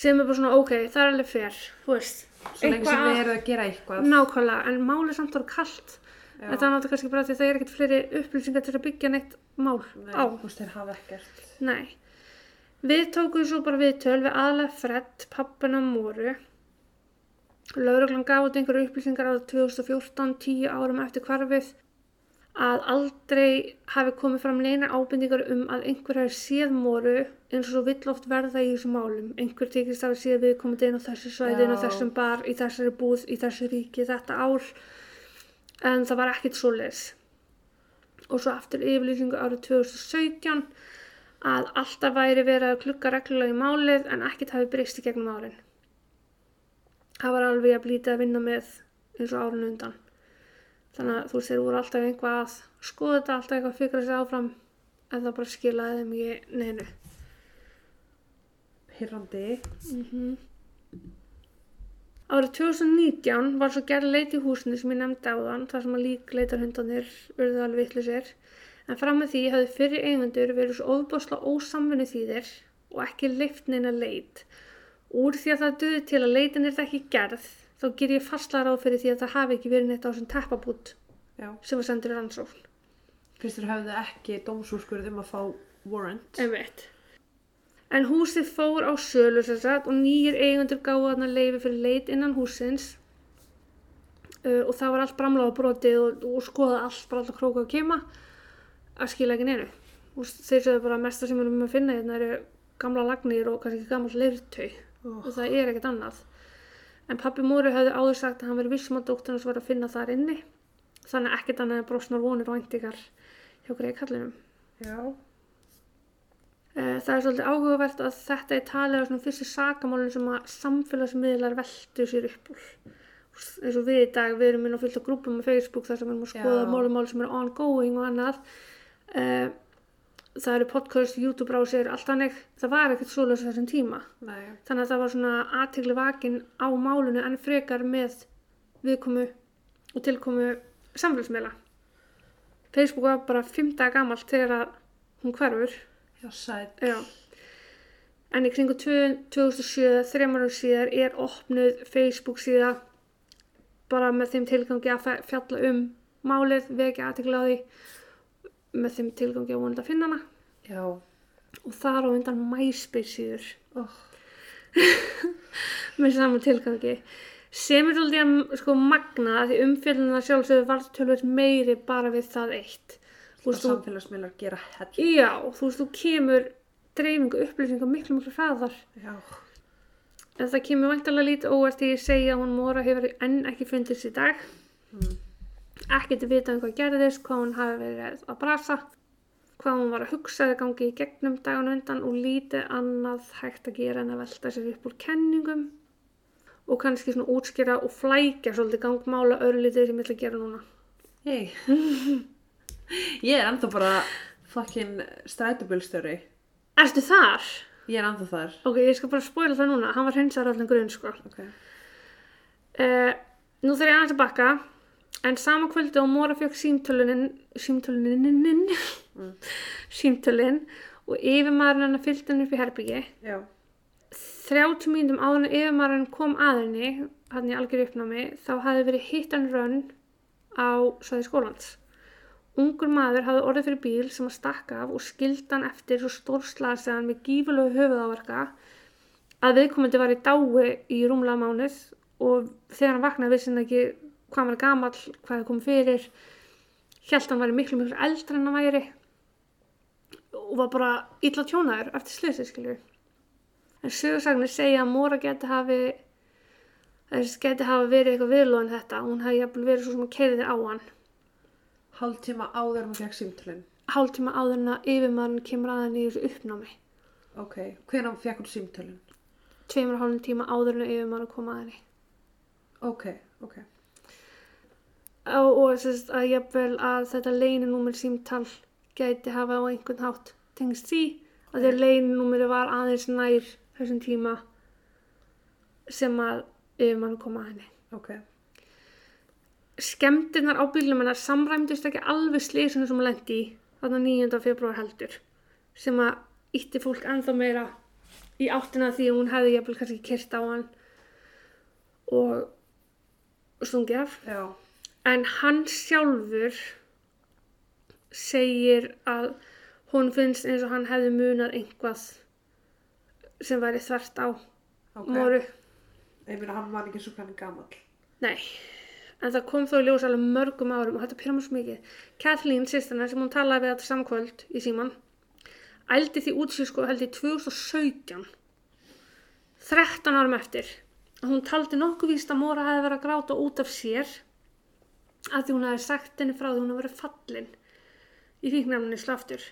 Sem er bara svona ok, það er alveg fer, þú veist. svo lengi sem við erum að gera eitthvað Nákvæmlega, en málið samt var kallt. Þetta er náttúrulega kannski bara því að það er ekkert fleiri upplýsingar til að byggja neitt mál Nei, á. þú veist, þeir hafa ekkert Nei. Við tókum svo bara viðtöl við aðlega Fred, pappina Móru. Lauruglan gaf út einhverju upplýsingar árið 2014, tíu árum eftir hvarfið. Að aldrei hafi komið fram neina ábendingar um að einhver hafi séð moru eins og svo vill oft verða í þessum málum. Einhver tekist hafi séð viðkomandi inn á þessu svæði, inn á þessum bar, í þessari búð, í þessu ríki þetta ár. En það var ekkit svoleiðis. Og svo aftur yfirlýsingu árið 2017 að alltaf væri verið að klukka reglulega í málið en ekkit hafi breyst í gegnum árin. Það var alveg að blítið að vinna með eins og árun undan. Þannig að þú veist, þeir voru alltaf einhvað að skoða þetta, alltaf eitthvað að fikra sig áfram en það bara skilaði þeim ekki neinu. Hirrandi. Árið 2019 var svo gerð leit í húsinu sem ég nefndi áðan, þar sem að lík leitarhundanir urðu alveg vitlusir. En fram með því hafði fyrir eigendur verið svo ofbásla ósamvinni þýðir og ekki leift neina leit. Úr því að það duði til að leitin er það ekki gerð, þá ger ég fastla ráð fyrir því að það hafi ekki verið neitt á þessum teppabút sem var sendur í rannsókn. Þér hefðu ekki dómsúrskurð um að fá warrant. Einmitt. En húsið fór á sölu sem sagt og nýjir eigendur gáðu þarna leifi fyrir leit innan húsins uh, og það var allt bramláða brotið og, og skoða allt, bara alltaf króka og kema að skila ekki neinu. Og þeir sögðu bara að mesta sem við erum að finna hérna eru gamla lagnir og kannski gammal leirtau Oh. og það er ekkert annað. En pappi Móri hafði áður sagt að hann verið vissum að dótturnas var að finna þar inni þannig ekkert annað en brosnar vonir og væntingar hjá greið kallinum. Já. Eh, Það er svolítið áhugavert að þetta er talið á svona fyrstu sakamálun sem að samfélagsmiðlar veldu sér upp úr. eins og við í dag, við erum inn á fullt af grúpum á Facebook þar sem við erum að skoða málumál sem eru ongoing og annað. Uh, það eru podcast, YouTube brásir, allt hannig. Það var ekkert svoleiðis á þessum tíma. Nei. Þannig að það var svona aðtegli vakin á málunu en frekar með viðkomu og tilkomu samfélagsmiðla. Facebook var bara fimm daga gamalt þegar hún hverfur. Já, sæt. Já. En í kringu 2007, þreymar ára síðar, er opnuð Facebook síða bara með þeim tilgangi að fjalla um málið, vekja aðtekla á því með þeim tilgangi að vonandi að finna hana Já. og þar á undan MySpace síður Oh. með saman tilgangi sem er að sko magna því umfjölduna sjálfsögðu var tölvöld meiri bara við það eitt Og samfélagsmiðlar gera hell. Já, þú veist, þú kemur dreifingu upplýsingar miklu, miklu hraðar. Já. En það kemur væntalega lítið óvart því ég segja að hún Móra hefur enn ekki fundist í dag. Mm. Ekkert að vita um hvað gerðist, hvað hún hafi verið að brasa, hvað hún var að hugsa eða gangi í gegnum dagun undan og lítið annað hægt að gera en að velta sér upp úr kenningum og kannski svona útskýra og flækja svolítið gangmála öðru lítið sem ég ætla að gera núna. Hei. ég er ennþá bara fucking strætubölstjóri. Ertu þar? Ég er ennþá þar. Ok, ég skal bara spoila það núna. Hann var hreinsar allan grunn, sko. Ok. Uh, nú þarf ég aðeins að bakka en sama kvöldi og Móra fjökk símtölunin símtölunin símtölin og yfirmaðurinn hennar fylgdi henni upp í herbyggi Já. 30 mínútum áður en yfirmaðurinn kom að henni hann í algjör uppnámi þá hafði verið hit and run á svæði skólans. Ungur maður hafði orðið fyrir bíl sem að stakka af og skildi hann eftir svo stórslaseðan með gífulegu höfuðáverka að viðkomandi var í dái í rúmlega mánuð og þegar hann vaknaði vissi hann ekki hvað hann var gamall, hvað það kom fyrir hélt hann væri miklu miklu eldri en hann væri og var bara illa tjónaður eftir slösið skilju en sögursagnir segja að Móra geti hafi þess geti hafa verið eitthvað viðlóðin þetta hún hefði jafnvel verið svo sem að keiriði á hann Hálftíma áður en hún fekk símtölinn. hálftíma áður en að yfirmaðurinn kemur að henni í þessu uppnámi Ok. Hvenær fekk hún símtölinn? tveimur hálfum tíma áður en að yfirmaðurinn kom að henni Ok, ok. Og, sérst, að jafnvel að þetta leyninúmer símtal gæti hafa á einhvern hátt tengst því að þegar leyninúmeri var aðeins nær þessum tíma sem að yfirmann kom að henni. Ok. Skemmtirnar á bílum hennar samræmdist ekki alveg slísinu sem hún lendi þarna 9. februar heldur sem að ítti fólk ennþá meira í áttina að því að hún hefði jafnvel kannski kyrt á hann og stungið af. Já. En hann sjálfur segir að hún finnst eins og hann hefði munað einhvað sem væri þvert á Ok. Móru. Ég meina hann var ekki svo kannan gamall. Nei, en það kom þó í ljós alveg mörgum árum og þetta pyrra mér svo mikið. Kathleen, sýstina sem hún talaði við þetta samkvöld í síman, ældi því út sér sko held í 2017, 13 árum eftir. Hún taldi nokkuð víst að Móra hefði verið að gráta út af sér að því hún hefði sagt henni frá því hún hefði verið fallin í fíknæmni slaftur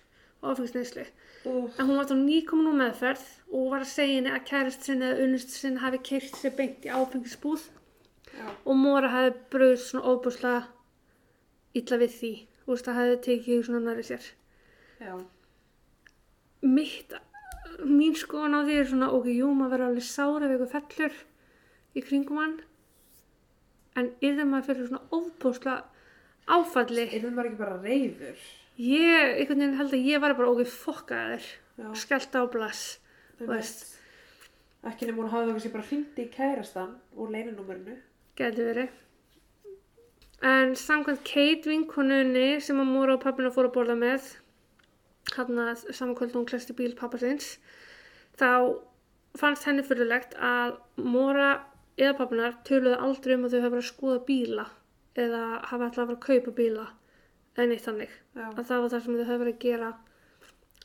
og áfengisneislu. Uh, En hún var þá nýkomin úr meðferð og var að segja henni að kærist sinni eða unnust sinni hafi keirt sér beint í áfengisbúð já, og Móra hafi bröðst svona óbúslega illa við því. Þú veist, það hafi tekið svona næri sér. já, Mitt, mín skoðan á því er svona, ok, jú, maður verður alveg sára við eitthvað fellur í kringum hann. En yrði maður fyrir svona óbúslega áfalli. er það ekki bara reyður? Ég, einhvern veginn held að ég var bara, fokkaðir. Já, Skellt á blass. Ekki nema hún hafði það kannski bara hringt í kærastan úr leinunúmerinu. Gæti verið. En samkvæmt Kate vinkonunni sem að Móra og pappina fóru að borða með hann að samankvöld hún klæsti bíl pappa sinns þá fannst henni fyrirlegt að Móra eða pappinar töluðu aldrei um að þau hafa verið að skoða bíla eða hafa alltaf verið að kaupa bíla eða neitt þannig Já, að það var það sem þau hafa verið að gera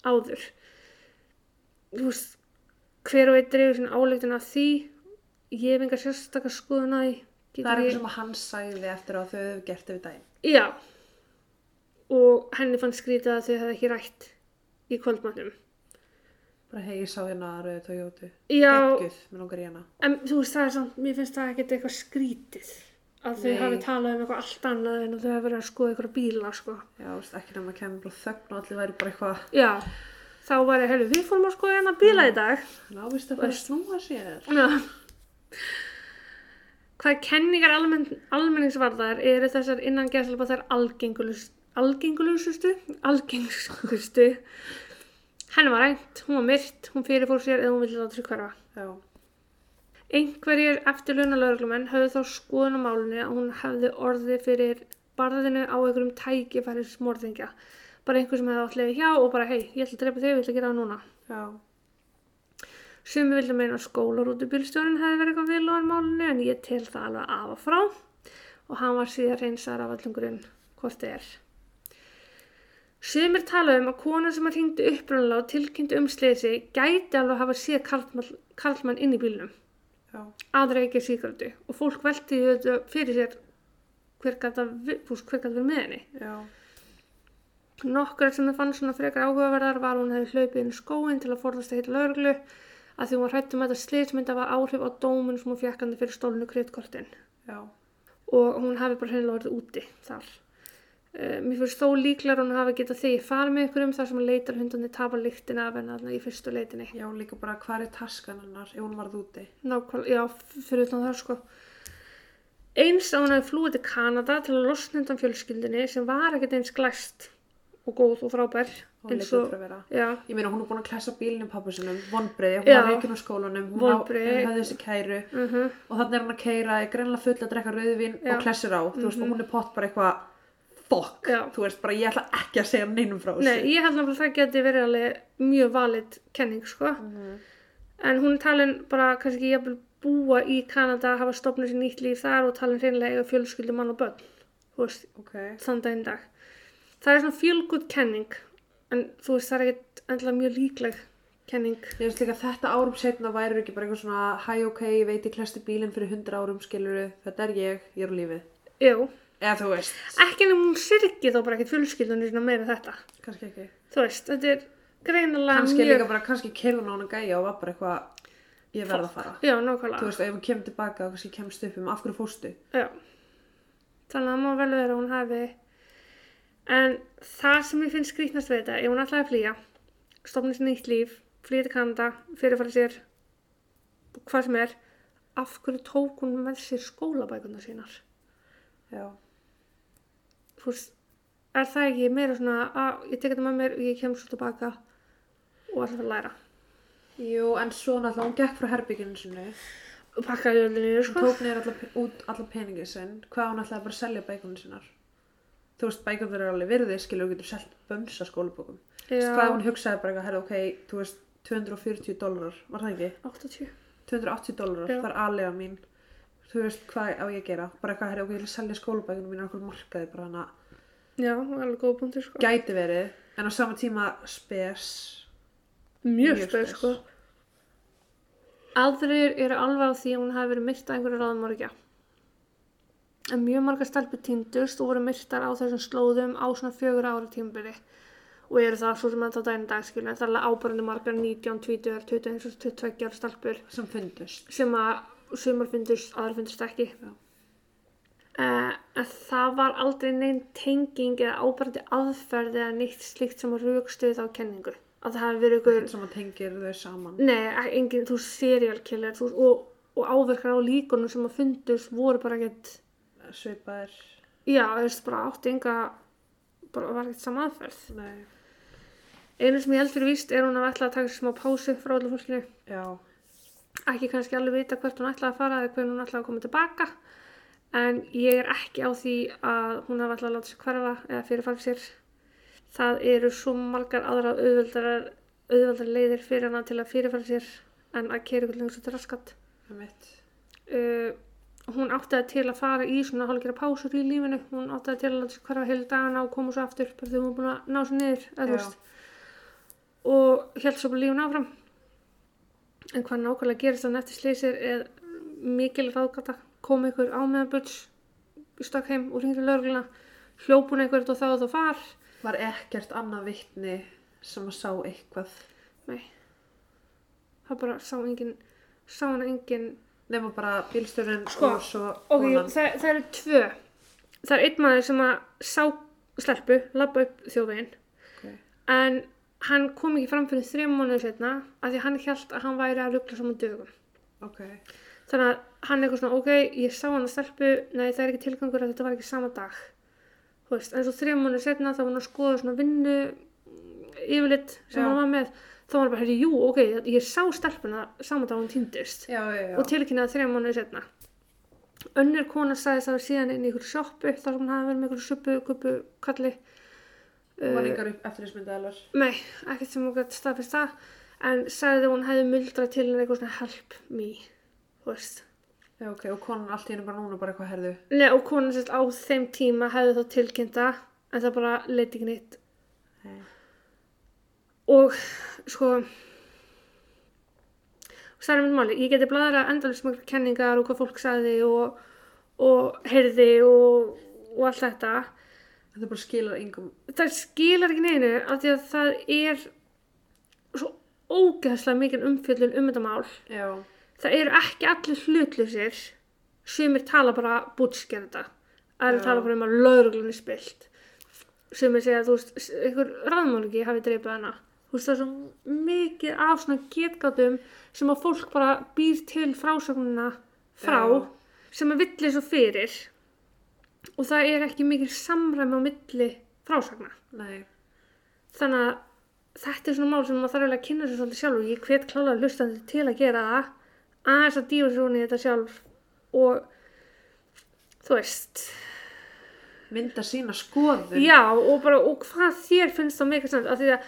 áður þú veist hver og einn dreifur sinna áleiktin af því ég hef engar sérstakar skoðun að því það er eitthvað sem að hann sagði eftir að þau hefðu gert yfir daginn. Já. Og henni fannst skrítið að þau hefði ekki rætt í kvöldmatnum. Bara hei, ég sá hérna rauðu Toyota. Já, Geggjuð, mér langar hana. en þú veist það er samt, mér finnst það ekkert eitthvað skrítið. Að þau hafi talað um eitthvað allt annað en þau hafi verið að skoða eitthvað bíla, sko. Já, þú veist, ekki nema að kemur bara þögn og allir væri bara eitthvað Já, þá var ég, heyrðu, við fórum að skoða hérna bíla í dag. návist að fara að snúa sér. Já. Hvað kenningar almenn, almenningsvarðar eru þessar innan gæslepa þær algengulust, algengulustu, algengustu. Henni var rænt, hún var myrt, hún fyrirfór sér eða hún vilja láta sér hverfa. Já, Einhverjir eftirlauna lauruglumenn höfðu þá skoðun á málunni að hún hefði orðið fyrir barðinu á einhverjum tækifæri smorðingja. Bara einhver sem hefði átt leiði hjá og bara hei, ég ætla að drepa þig, ég ætla að gera það núna. já, Sumi vilja meina að skólarútubílstjórinn hefði verið eitthvað vil á hann málunni en ég tel það alveg af og frá og hann var síðan reynsar af allum grunn hvort þið er. Sumir tala um að kona sem að hringdi upprunalega og tilkynnti um sleysi gæti alveg hafa séð karlmann, karlmann inn í bílnum. Já, aðra ekki síkartu og fólk velti fyrir sér hver gæti verið með henni. já, Nokkur sem þau fann svona frekar áhugaverðar var að hún hefði hlaupið inn í skóin til að forðast að heita lauruglu að því hún var hrætt um að þetta slitsmynd að var áhrif á dómun sem hún fekk hann fyrir stólinu kreitkortin já, og hún hafi bara hreinlega verið úti þar. Uh, mér finnst þó líklar að hún hafi getað þig farið með ykkur um þar sem hún leitar hundandi tapar lyktina af henni þarna í fyrstu leitinni. já, líka bara hvað er taskan hennar ef hún varð úti. Nákvæmlega, já, fyrir utan það sko. Eins að hún hefði flúið til Kanada til að losna undan fjölskyldinni sem var ekkert eins glæst og góð og frábær. Líka og, út að vera. já, Ég meina, hún er búin að klessa bílnum pappa sinum, vonbreiði, hún var reikinn á skólanum, hún, hún hafði þessi kæru uh og þannig er hún að keira, fokk, þú veist, bara ég ætla ekki að segja neinum frá þessu. Nei, ég held náttúrulega að það geti verið alveg mjög valid kenning, sko. Mhm. En hún er talin bara kannski jafnvel búa í Kanada, hafa stopnað sér nýtt líf þar og talin hreinlega eiga fjölskyldu mann og börn, þú veist, Ok, þann daginn dag. Það er svona fjölgútt kenning, en þú veist, það er ekkert endilega mjög líkleg kenning. ég veist líka þetta árum setna væri ekki bara eitthvað svona, hæ ok, ég veit ég klesti bílinn fyrir 100 árum, skiluru, þetta er ég, ég er á lífið. Jú, Eða þú veist, ekki nefnum hún syrgi þó bara ekkert fjölskyldunni svona meira þetta. kannski ekki. Þú veist, þetta er greinilega Kannski mjög... líka bara, kannski kerðun á hana gæja og var bara eitthvað, ég verð að fara. Já, Þú nákvæmlega. veist, ef hún kemur tilbaka og kannski kemst upp um af hverju fóstu. Já. Þannig að það má vel vera að hún hafi... En það sem ég finnst skrýtnast við þetta, ef hún ætlaði að flýja, stofna sér nýtt líf, flýja til Kanada, fyrirfæra sér, hvað sem er, af hverju tók hún með sér skólabækuna sínar? Já. Veist, er það ekki meira svona að ég tek þetta með mér og ég kem svo tilbaka og ætla að læra. Jú, en svo náttúrulega, hún gekk frá herbygginu sinni, Og pakkaði öllu niður, sko. tók niður alla, út alla peningið sinn, hvað hún ætlaði bara selja bækunum sinnar. Þú veist, bækunum eru alveg virðið, skilur, þú getur selt bönsa veist, hvað hún hugsaði bara eitthvað, herra, ok, þú veist, 240 dólarar, var það ekki? 80. 280 dólarar, það er aðlega mín. Þú veist hvað á ég að gera bara eitthvað, herri, ok, ég vil selja skólabækunum mín á okkur markaði bara hana, Já, alveg góð punktur sko. gæti verið en á sama tíma spes Mjög spes sko. Aðrir eru alveg á því að hún hafi verið myrt að einhverju ráðumorgja. En mjög margar stelpur týndust og voru myrtar á þessum slóðum á svona fjögur ára tímabili. Og eru það svo sem að það daginn dagskilin. Það er alveg ábærandi margar 19, 20, 21, 22 ára stelpur sem fundust sem að sumar fundust, aðrar fundust ekki. Uh, það var aldrei neinn tenging eða ábærandi aðferð eða neitt slíkt sem að raukstuði þá kenningu. Að það hafi verið ykkur sem að tengir þau saman Nei, e- engin, þú veist, serial killer þú veist, og, og áverkar á líkunum sem að fundust voru bara ekkert svipaðir já, þú veist, bara átti enga bara var ekkert sama aðferð Nei. einu sem ég held fyrir víst er hún að ætla að taka smá pásu frá öllu fólkinu já, ekki kannski alveg vita hvert hún ætla að fara eða hvernig hún ætla að koma tilbaka. En ég er ekki á því að hún hafa ætla að láta sér hverfa eða fyrirfara sér. Það eru svo margar aðra auðveldar auðveldar leiðir fyrir hana til að fyrirfara sér en að kera ykkur lengur svo til raskat. Uh, hún átti til að fara í svona hálfgerða pásur í lífinu. Hún átti til að láta sig hverfa heilu dagana og koma svo aftur bara þegar hún var búin að ná sér niður og held svo bara lífinu áfram en hvað nákvæmlega gerist þannig eftir slísir er mikil ráðgata kom ykkur á meðan buds í stakk heim og hringdi lögregluna. Hljópun einhvert og þá og þá far. Var ekkert annað vittni sem að sá eitthvað? Nei. Það bara sá engin sá hana engin. Nema bara bílstjórinn Sko, og svo Ok, konan. það, það eru tvö. Það er einn maður sem að sá stelpu, labba upp þjóðveginn, Ok. en hann kom ekki fram fyrir þrjum mánuðu setna af því hann held að hann væri að ruggla saman dögum. ok, Þannig að hann er eitthvað svona, ok, ég sá hann að stelpu, nei það er ekki tilgangur að þetta var ekki sama dag. Þú veist, en svo þrjum mánuðu setna þá var hann að skoða svona vinnu yfirleitt sem Já. hann var með. Þá var hann bara, jú, ok, ég sá stelpuna saman dag hún týndist já, já, já og tilkynnaði þrejum mánuði setna. Önnur kona sagðist að það síðan inn í ykkur sjoppu þar sem hann hafi verið með ykkur hún var yngar upp eftir þess myndið alvar Nei, ekkert sem hún gæti staðfist það, en sagði að hún hefði muldrað til henni eitthvað svona help me, þú veist. já, ok, og konan allt í hennu bara núna bara eitthvað herðu Nei, og konan sérst á þeim tíma hefði þá tilkynnta, en það bara leiti ekki neitt. Nei. Og, sko, það er mynd máli, ég geti bladra endalist mjög kenningar og hvað fólk sagði og, og heyrði og, og allt þetta. Þetta bara skilar yngum það skilar ekki neinu af því að það er svo ógeðslega mikil umfjöllun um þetta mál. Já, það eru ekki allir hlutlusir sumir tala bara bútsker þetta. Aðrir Já. tala bara um að lauruglunni spilt sumir segja að þú veist einhver raðmálingi hafi dreipið hana. Þú veist það er svo mikið af svona getgátum sem að fólk bara býr til frásögnuna frá Já. sem að villi svo fyrir og það er ekki mikil samræmi á milli frásagna nei, þannig að þetta er svona mál sem maður þarf eiginlega að kynna sér svolítið sjálf og ég hvet klálega hlustandi til að gera það aðeins að dífa sér hún í þetta sjálf og þú veist. Mynda sína skoðun. Já og bara og hvað þér finnst þá mikið samt af því að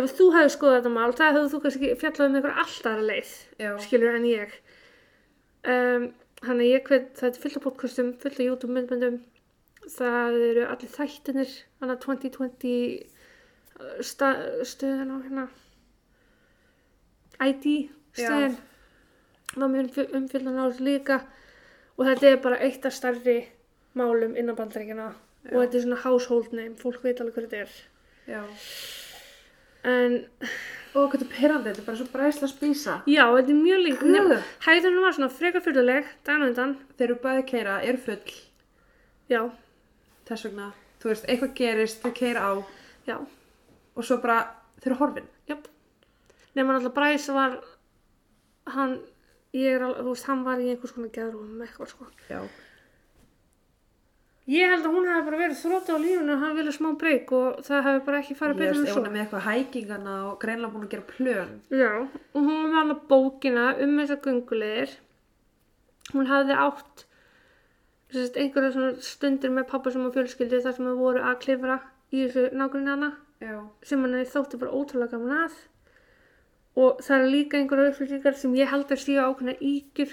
ef þú hefði skoðað þetta mál það hefði þú kannski fjallað um einhver alltaf leið já, skilur en ég. Um, hann að ég hvet það er fullt af podcastum, fullt af YouTube myndböndum. Það eru allir þættinir hann að 2020 sta, stöðan á hérna ID stöðin. Það er mjög umfylgdan á þessu líka. Og þetta er bara eitt af starri málum innan bandaríkjana og þetta er svona household name, fólk veit alveg hvað þetta er. Já. En og hvað þetta er perandi, þetta er bara svo bræsla spísa. Já, þetta er mjög líkt. Guð. hæðunum var svona daginn á undan, þeir eru bæði keira, eru full. Já, þess vegna, þú veist, eitthvað gerist þau keira á. Já. Og svo bara, þeir eru horfin. Jöp. Nefnum alltaf Bræs var hann, ég er alveg, þú veist, hann var í einhvers konar geðrúum eitthvað, sko. já, Ég held að hún hefði bara verið þrótti á lífunu og hann vilja smá breyk og það hefði bara ekki farið ég betur veist, en ef svo. hún er með eitthvað hækingana og greinlega búin að gera plön Já, og hún var með alveg bókina um þessar gungulegir. Hún hafði átt sérst, einhverja svona stundir með pappa sem og fjölskyldu þar sem þau voru að klifra í þessu nágrunni hana. já, sem hann þótti bara ótrúlega gaman að og það er líka einhverja upplýsingar sem ég held að séu ákveðna ígjur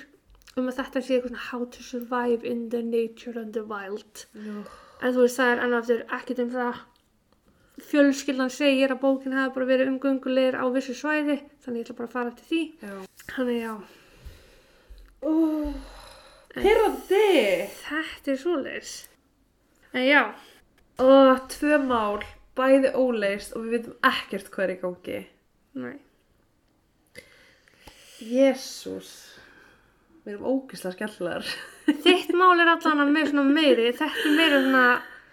um að þetta sé eitthvað how to survive in the nature and the wild Jú. en þú veist það er enn og aftur ekkert um það fjölskyldan segir að bókin hafi bara verið umgöngulegir á vissu svæði þannig ég ætla bara að fara eftir því Já. þannig já, Oh, Pyrrandi! þetta er svoleiðis en já, Og tvö mál, bæði óleist og við veitum ekkert hvað er í gangi. nei Jésús. Við erum ógislega skemmtilegar. þitt mál er allan að með svona meiri þetta er meira svona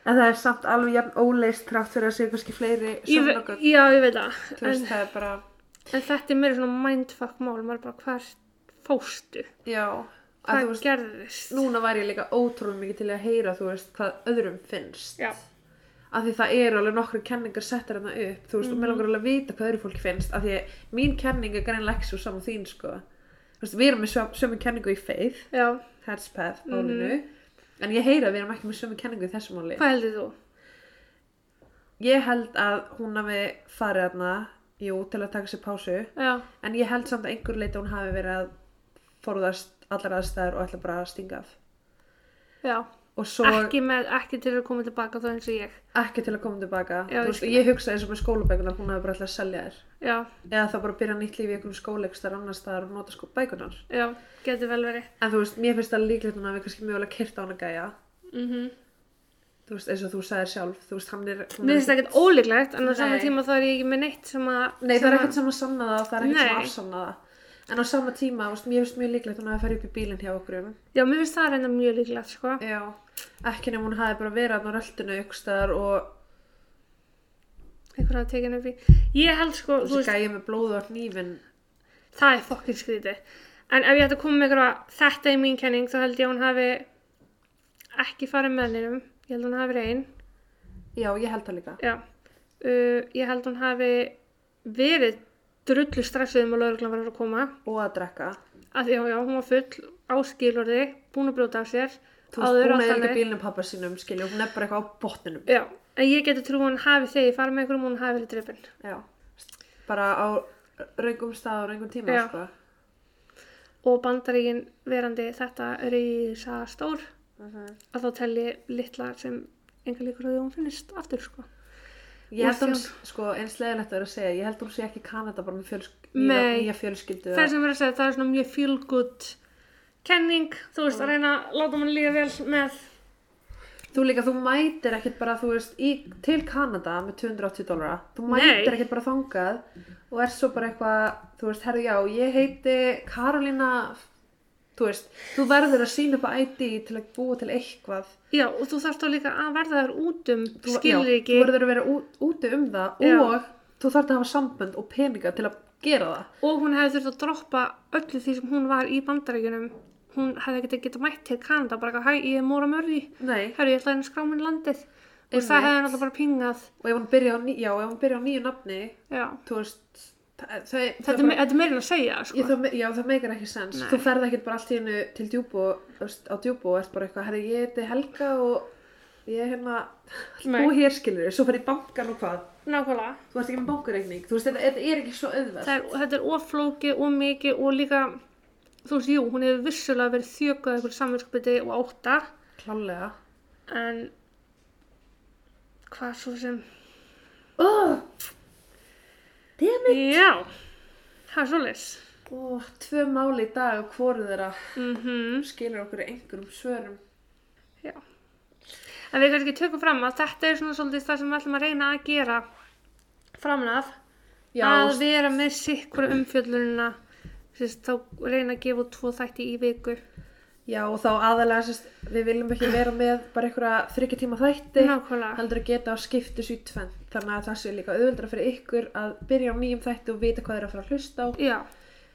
En það er samt alveg jafn óleist trátt fyrir að séu kannski fleiri sömnöggur. já, ég veit það Þú en, veist, það er bara, en þetta er meira svona mindfuck mál maður er bara hvert fóstu já. Að hvað veist, gerðist núna væri ég líka ótrúlega mikið til að heyra, þú veist, hvað öðrum finnst. já, Af því það eru alveg nokkru kenningar settar hérna upp, þú veist, og mér langar alveg að vita hvað öðru fólki finnst, af því að mín kenning er greinlega ekki svo saman þín, sko. Veist, við erum með söm- sömu kenningu í Faith, já, Headspath, málinu, en ég heyra að við erum ekki með sömu kenningu í þessu máli. hvað heldur þú? Ég held að hún hafi farið hérna, jú, til að taka sér pásu, já, en ég held samt að einhver leita hún hafi verið að forðast allar aðstæður og ætla bara að stinga af. já svo ekki, með, ekki til að koma tilbaka þá eins og ég ekki til að koma tilbaka. Já, veist, ég hugsaði eins og með skólabækunar, hún hafi bara ætla að selja þér. já, Eða þá bara byrja nýtt líf í einhverjum skóleikstar annar staðar og nota sko bækunar. já, getur vel verið En þú veist, mér finnst það líklegt hún hafi kannski mögulega kyrt á hana gæja. mm Þú veist, eins og þú sagðir sjálf. Þú veist, hann er... mér er finnst það ekkert ólíklegt en á sama Nei. tíma þá er ég ekki með neitt sem að Nei, það sem er að- ekkert sem að sanna það það að það. En á sama tíma, veist, mér finnst mjög líklegt hún hafi farið upp í bílinn hjá okkur um. já, mér finnst það reynda mjög líklegt sko. Já, ekki nefnum hún hafi bara verið á röltinu ykkur staðar og einhver að tekja henni upp í ég held sko, þú þessi veist, gæja með blóðu á hnífin. það er fokkin skrítið en ef ég ætti að koma með einhverja þetta er mín kenning þá held ég að hún hafi ekki farið með hennum ég held að hún hafi ein Já, ég held það líka. já, uh, ég held drullu stressuð um að lögreglan var að koma Og að drekka. að já, já, hún var full áskilorði, búin að brjóta af sér Þú veist, hún líka þannig. bílinn pappa sínum, skilja, hún bara eitthvað á botninum. Já, en ég geti trú hún hafi þegar ég farið með einhverjum hún hafi verið drifin. Já, bara á raungum stað og raungum tíma, sko. Og bandaríkin verandi þetta reysa stór Mhm. að þá tel ég litla sem enga líkur að hún finnist aftur sko. Ég held hún, sko, eins leðilegt að vera að segja, ég held hún sé ekki Kanada bara með fjölsk, Nei. nýja, fjölskyldu. Það sem verið að segja, það er svona mjög good kenning, þú veist, að reyna að láta mann líða vel með, Þú líka, þú mætir ekkert bara, þú veist, í, til Kanada með 280 dólara. Þú Nei. mætir ekkert bara þangað og er svo bara eitthvað, þú veist, herðu já, ég heiti Karolina, þú veist, þú verður að sína upp á ID til að búa til eitthvað. já, og þú þarfst þá líka að verða þær út um skilur já, Þú verður að vera út, úti um það Já. og þú þarf að hafa sambönd og peninga til að gera það. og hún hefði þurft að droppa öllu því sem hún var í bandaríkjunum hún hefði ekkert getað mætt til Kanada bara hæ, ég er Móra Mörri Nei, herru, ég ætla að skrá minn landið og Einmitt. það hefði náttúrulega bara pingað og ef hún byrja á, ný, já, ef hún byrja á nýju nafni, já, þú veist, það, það, þetta, er, me- þetta er meira en að segja sko. Ég, það, já, það meikar ekki sens. Nei. Þú ferð ekkert bara allt í hennu til veist, á djúbú og ert bara eitthvað, herri, ég heiti Helga og ég er hérna, búið hér skilur, svo fer í bankan og hvað. nákvæmlega Þú ert ekki með bankareikning, veist, þetta, þetta er ekki svo er, þetta er oflókið og mikið og líka þú veist, jú, hún hefur vissulega verið þjökuð eitthvað samvinskupiti og átta Klálega. en hvað svo sem Oh, já, það er svoleiðis. Ó, tvö máli í dag og hvoru þeirra mhm. skilur okkur einhverjum svörum. Já. En við kannski tökum fram að þetta er svona svolítið það sem við ætlum að reyna að gera. Framlega Já, að vera með sikkur umfjöllunina. Sérst, þá reyna að gefa tvo þætti í viku já, og þá aðalega, sérst, við viljum ekki vera með bara einhverja þryggja tíma þætti. nákvæmlega heldur að geta að skipta þessu í tvenn þannig að það sé líka auðvöldra fyrir ykkur að byrja á nýjum þætti og vita hvað þeir að fara að hlusta á já,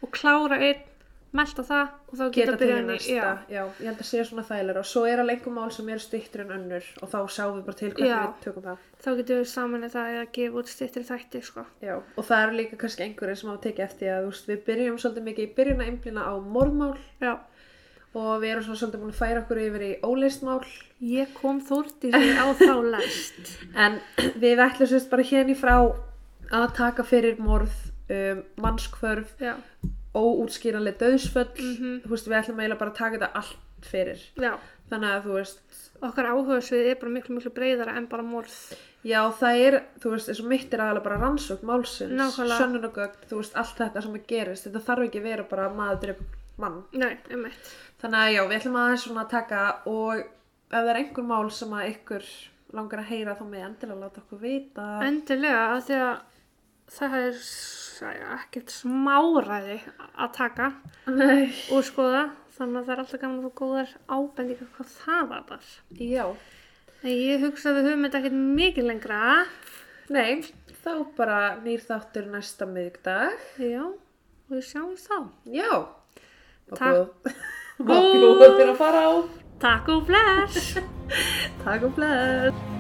og klára einn melta það og þá geta, geta ný- næsta já, já. ég held að sé svona þægilega og svo er alveg einhver mál sem eru stýttir en önnur og þá sjáum við bara til hvernig Já. við tökum það þá getum við saman það að gefa út styttri þætti sko. já. og það eru líka kannski einhverjir sem hafa tekið eftir að veist, við byrjum svolítið mikið í byrjun að einblina á morðmál já, og við erum svona svolítið búin að færa okkur yfir í óleistmál ég kom þórti sér á þá lest en við ætlum sérst bara í frá að taka fyrir morð um, mannskvörf óútskýranlega döðsföll Mhm. þú veist, við ætlum eiginlega bara að taka þetta allt fyrir Já, þannig að þú veist okkar áhugasvið er bara miklu, miklu breyðara en bara morð. Já, það er, þú veist, eins og mitt er aðalega bara rannsókn málsins, sönnunagögn, þú veist, allt þetta sem að gerist, þetta þarf ekki að vera bara að maður drepa mann. Nei, einmitt. Þannig að já, við ætlum aðeins svona að taka og ef það er einhver mál sem að ykkur langar að heyra þá með endilega láta okkur vita. Endilega, af því að það er ekkert smáræði að taka Nei. og skoða. Þannig að það er alltaf gaman að fá góðar ábendingar hvað það var bara. Já, En ég hugsa að við höfum þetta ekkert mikið lengra. nei, þá bara nýr þáttur næsta miðgdag. Já, og við sjáum þá. Já. Takk. Má bjóða þér að fara á. Takk og bless! Takk og bless.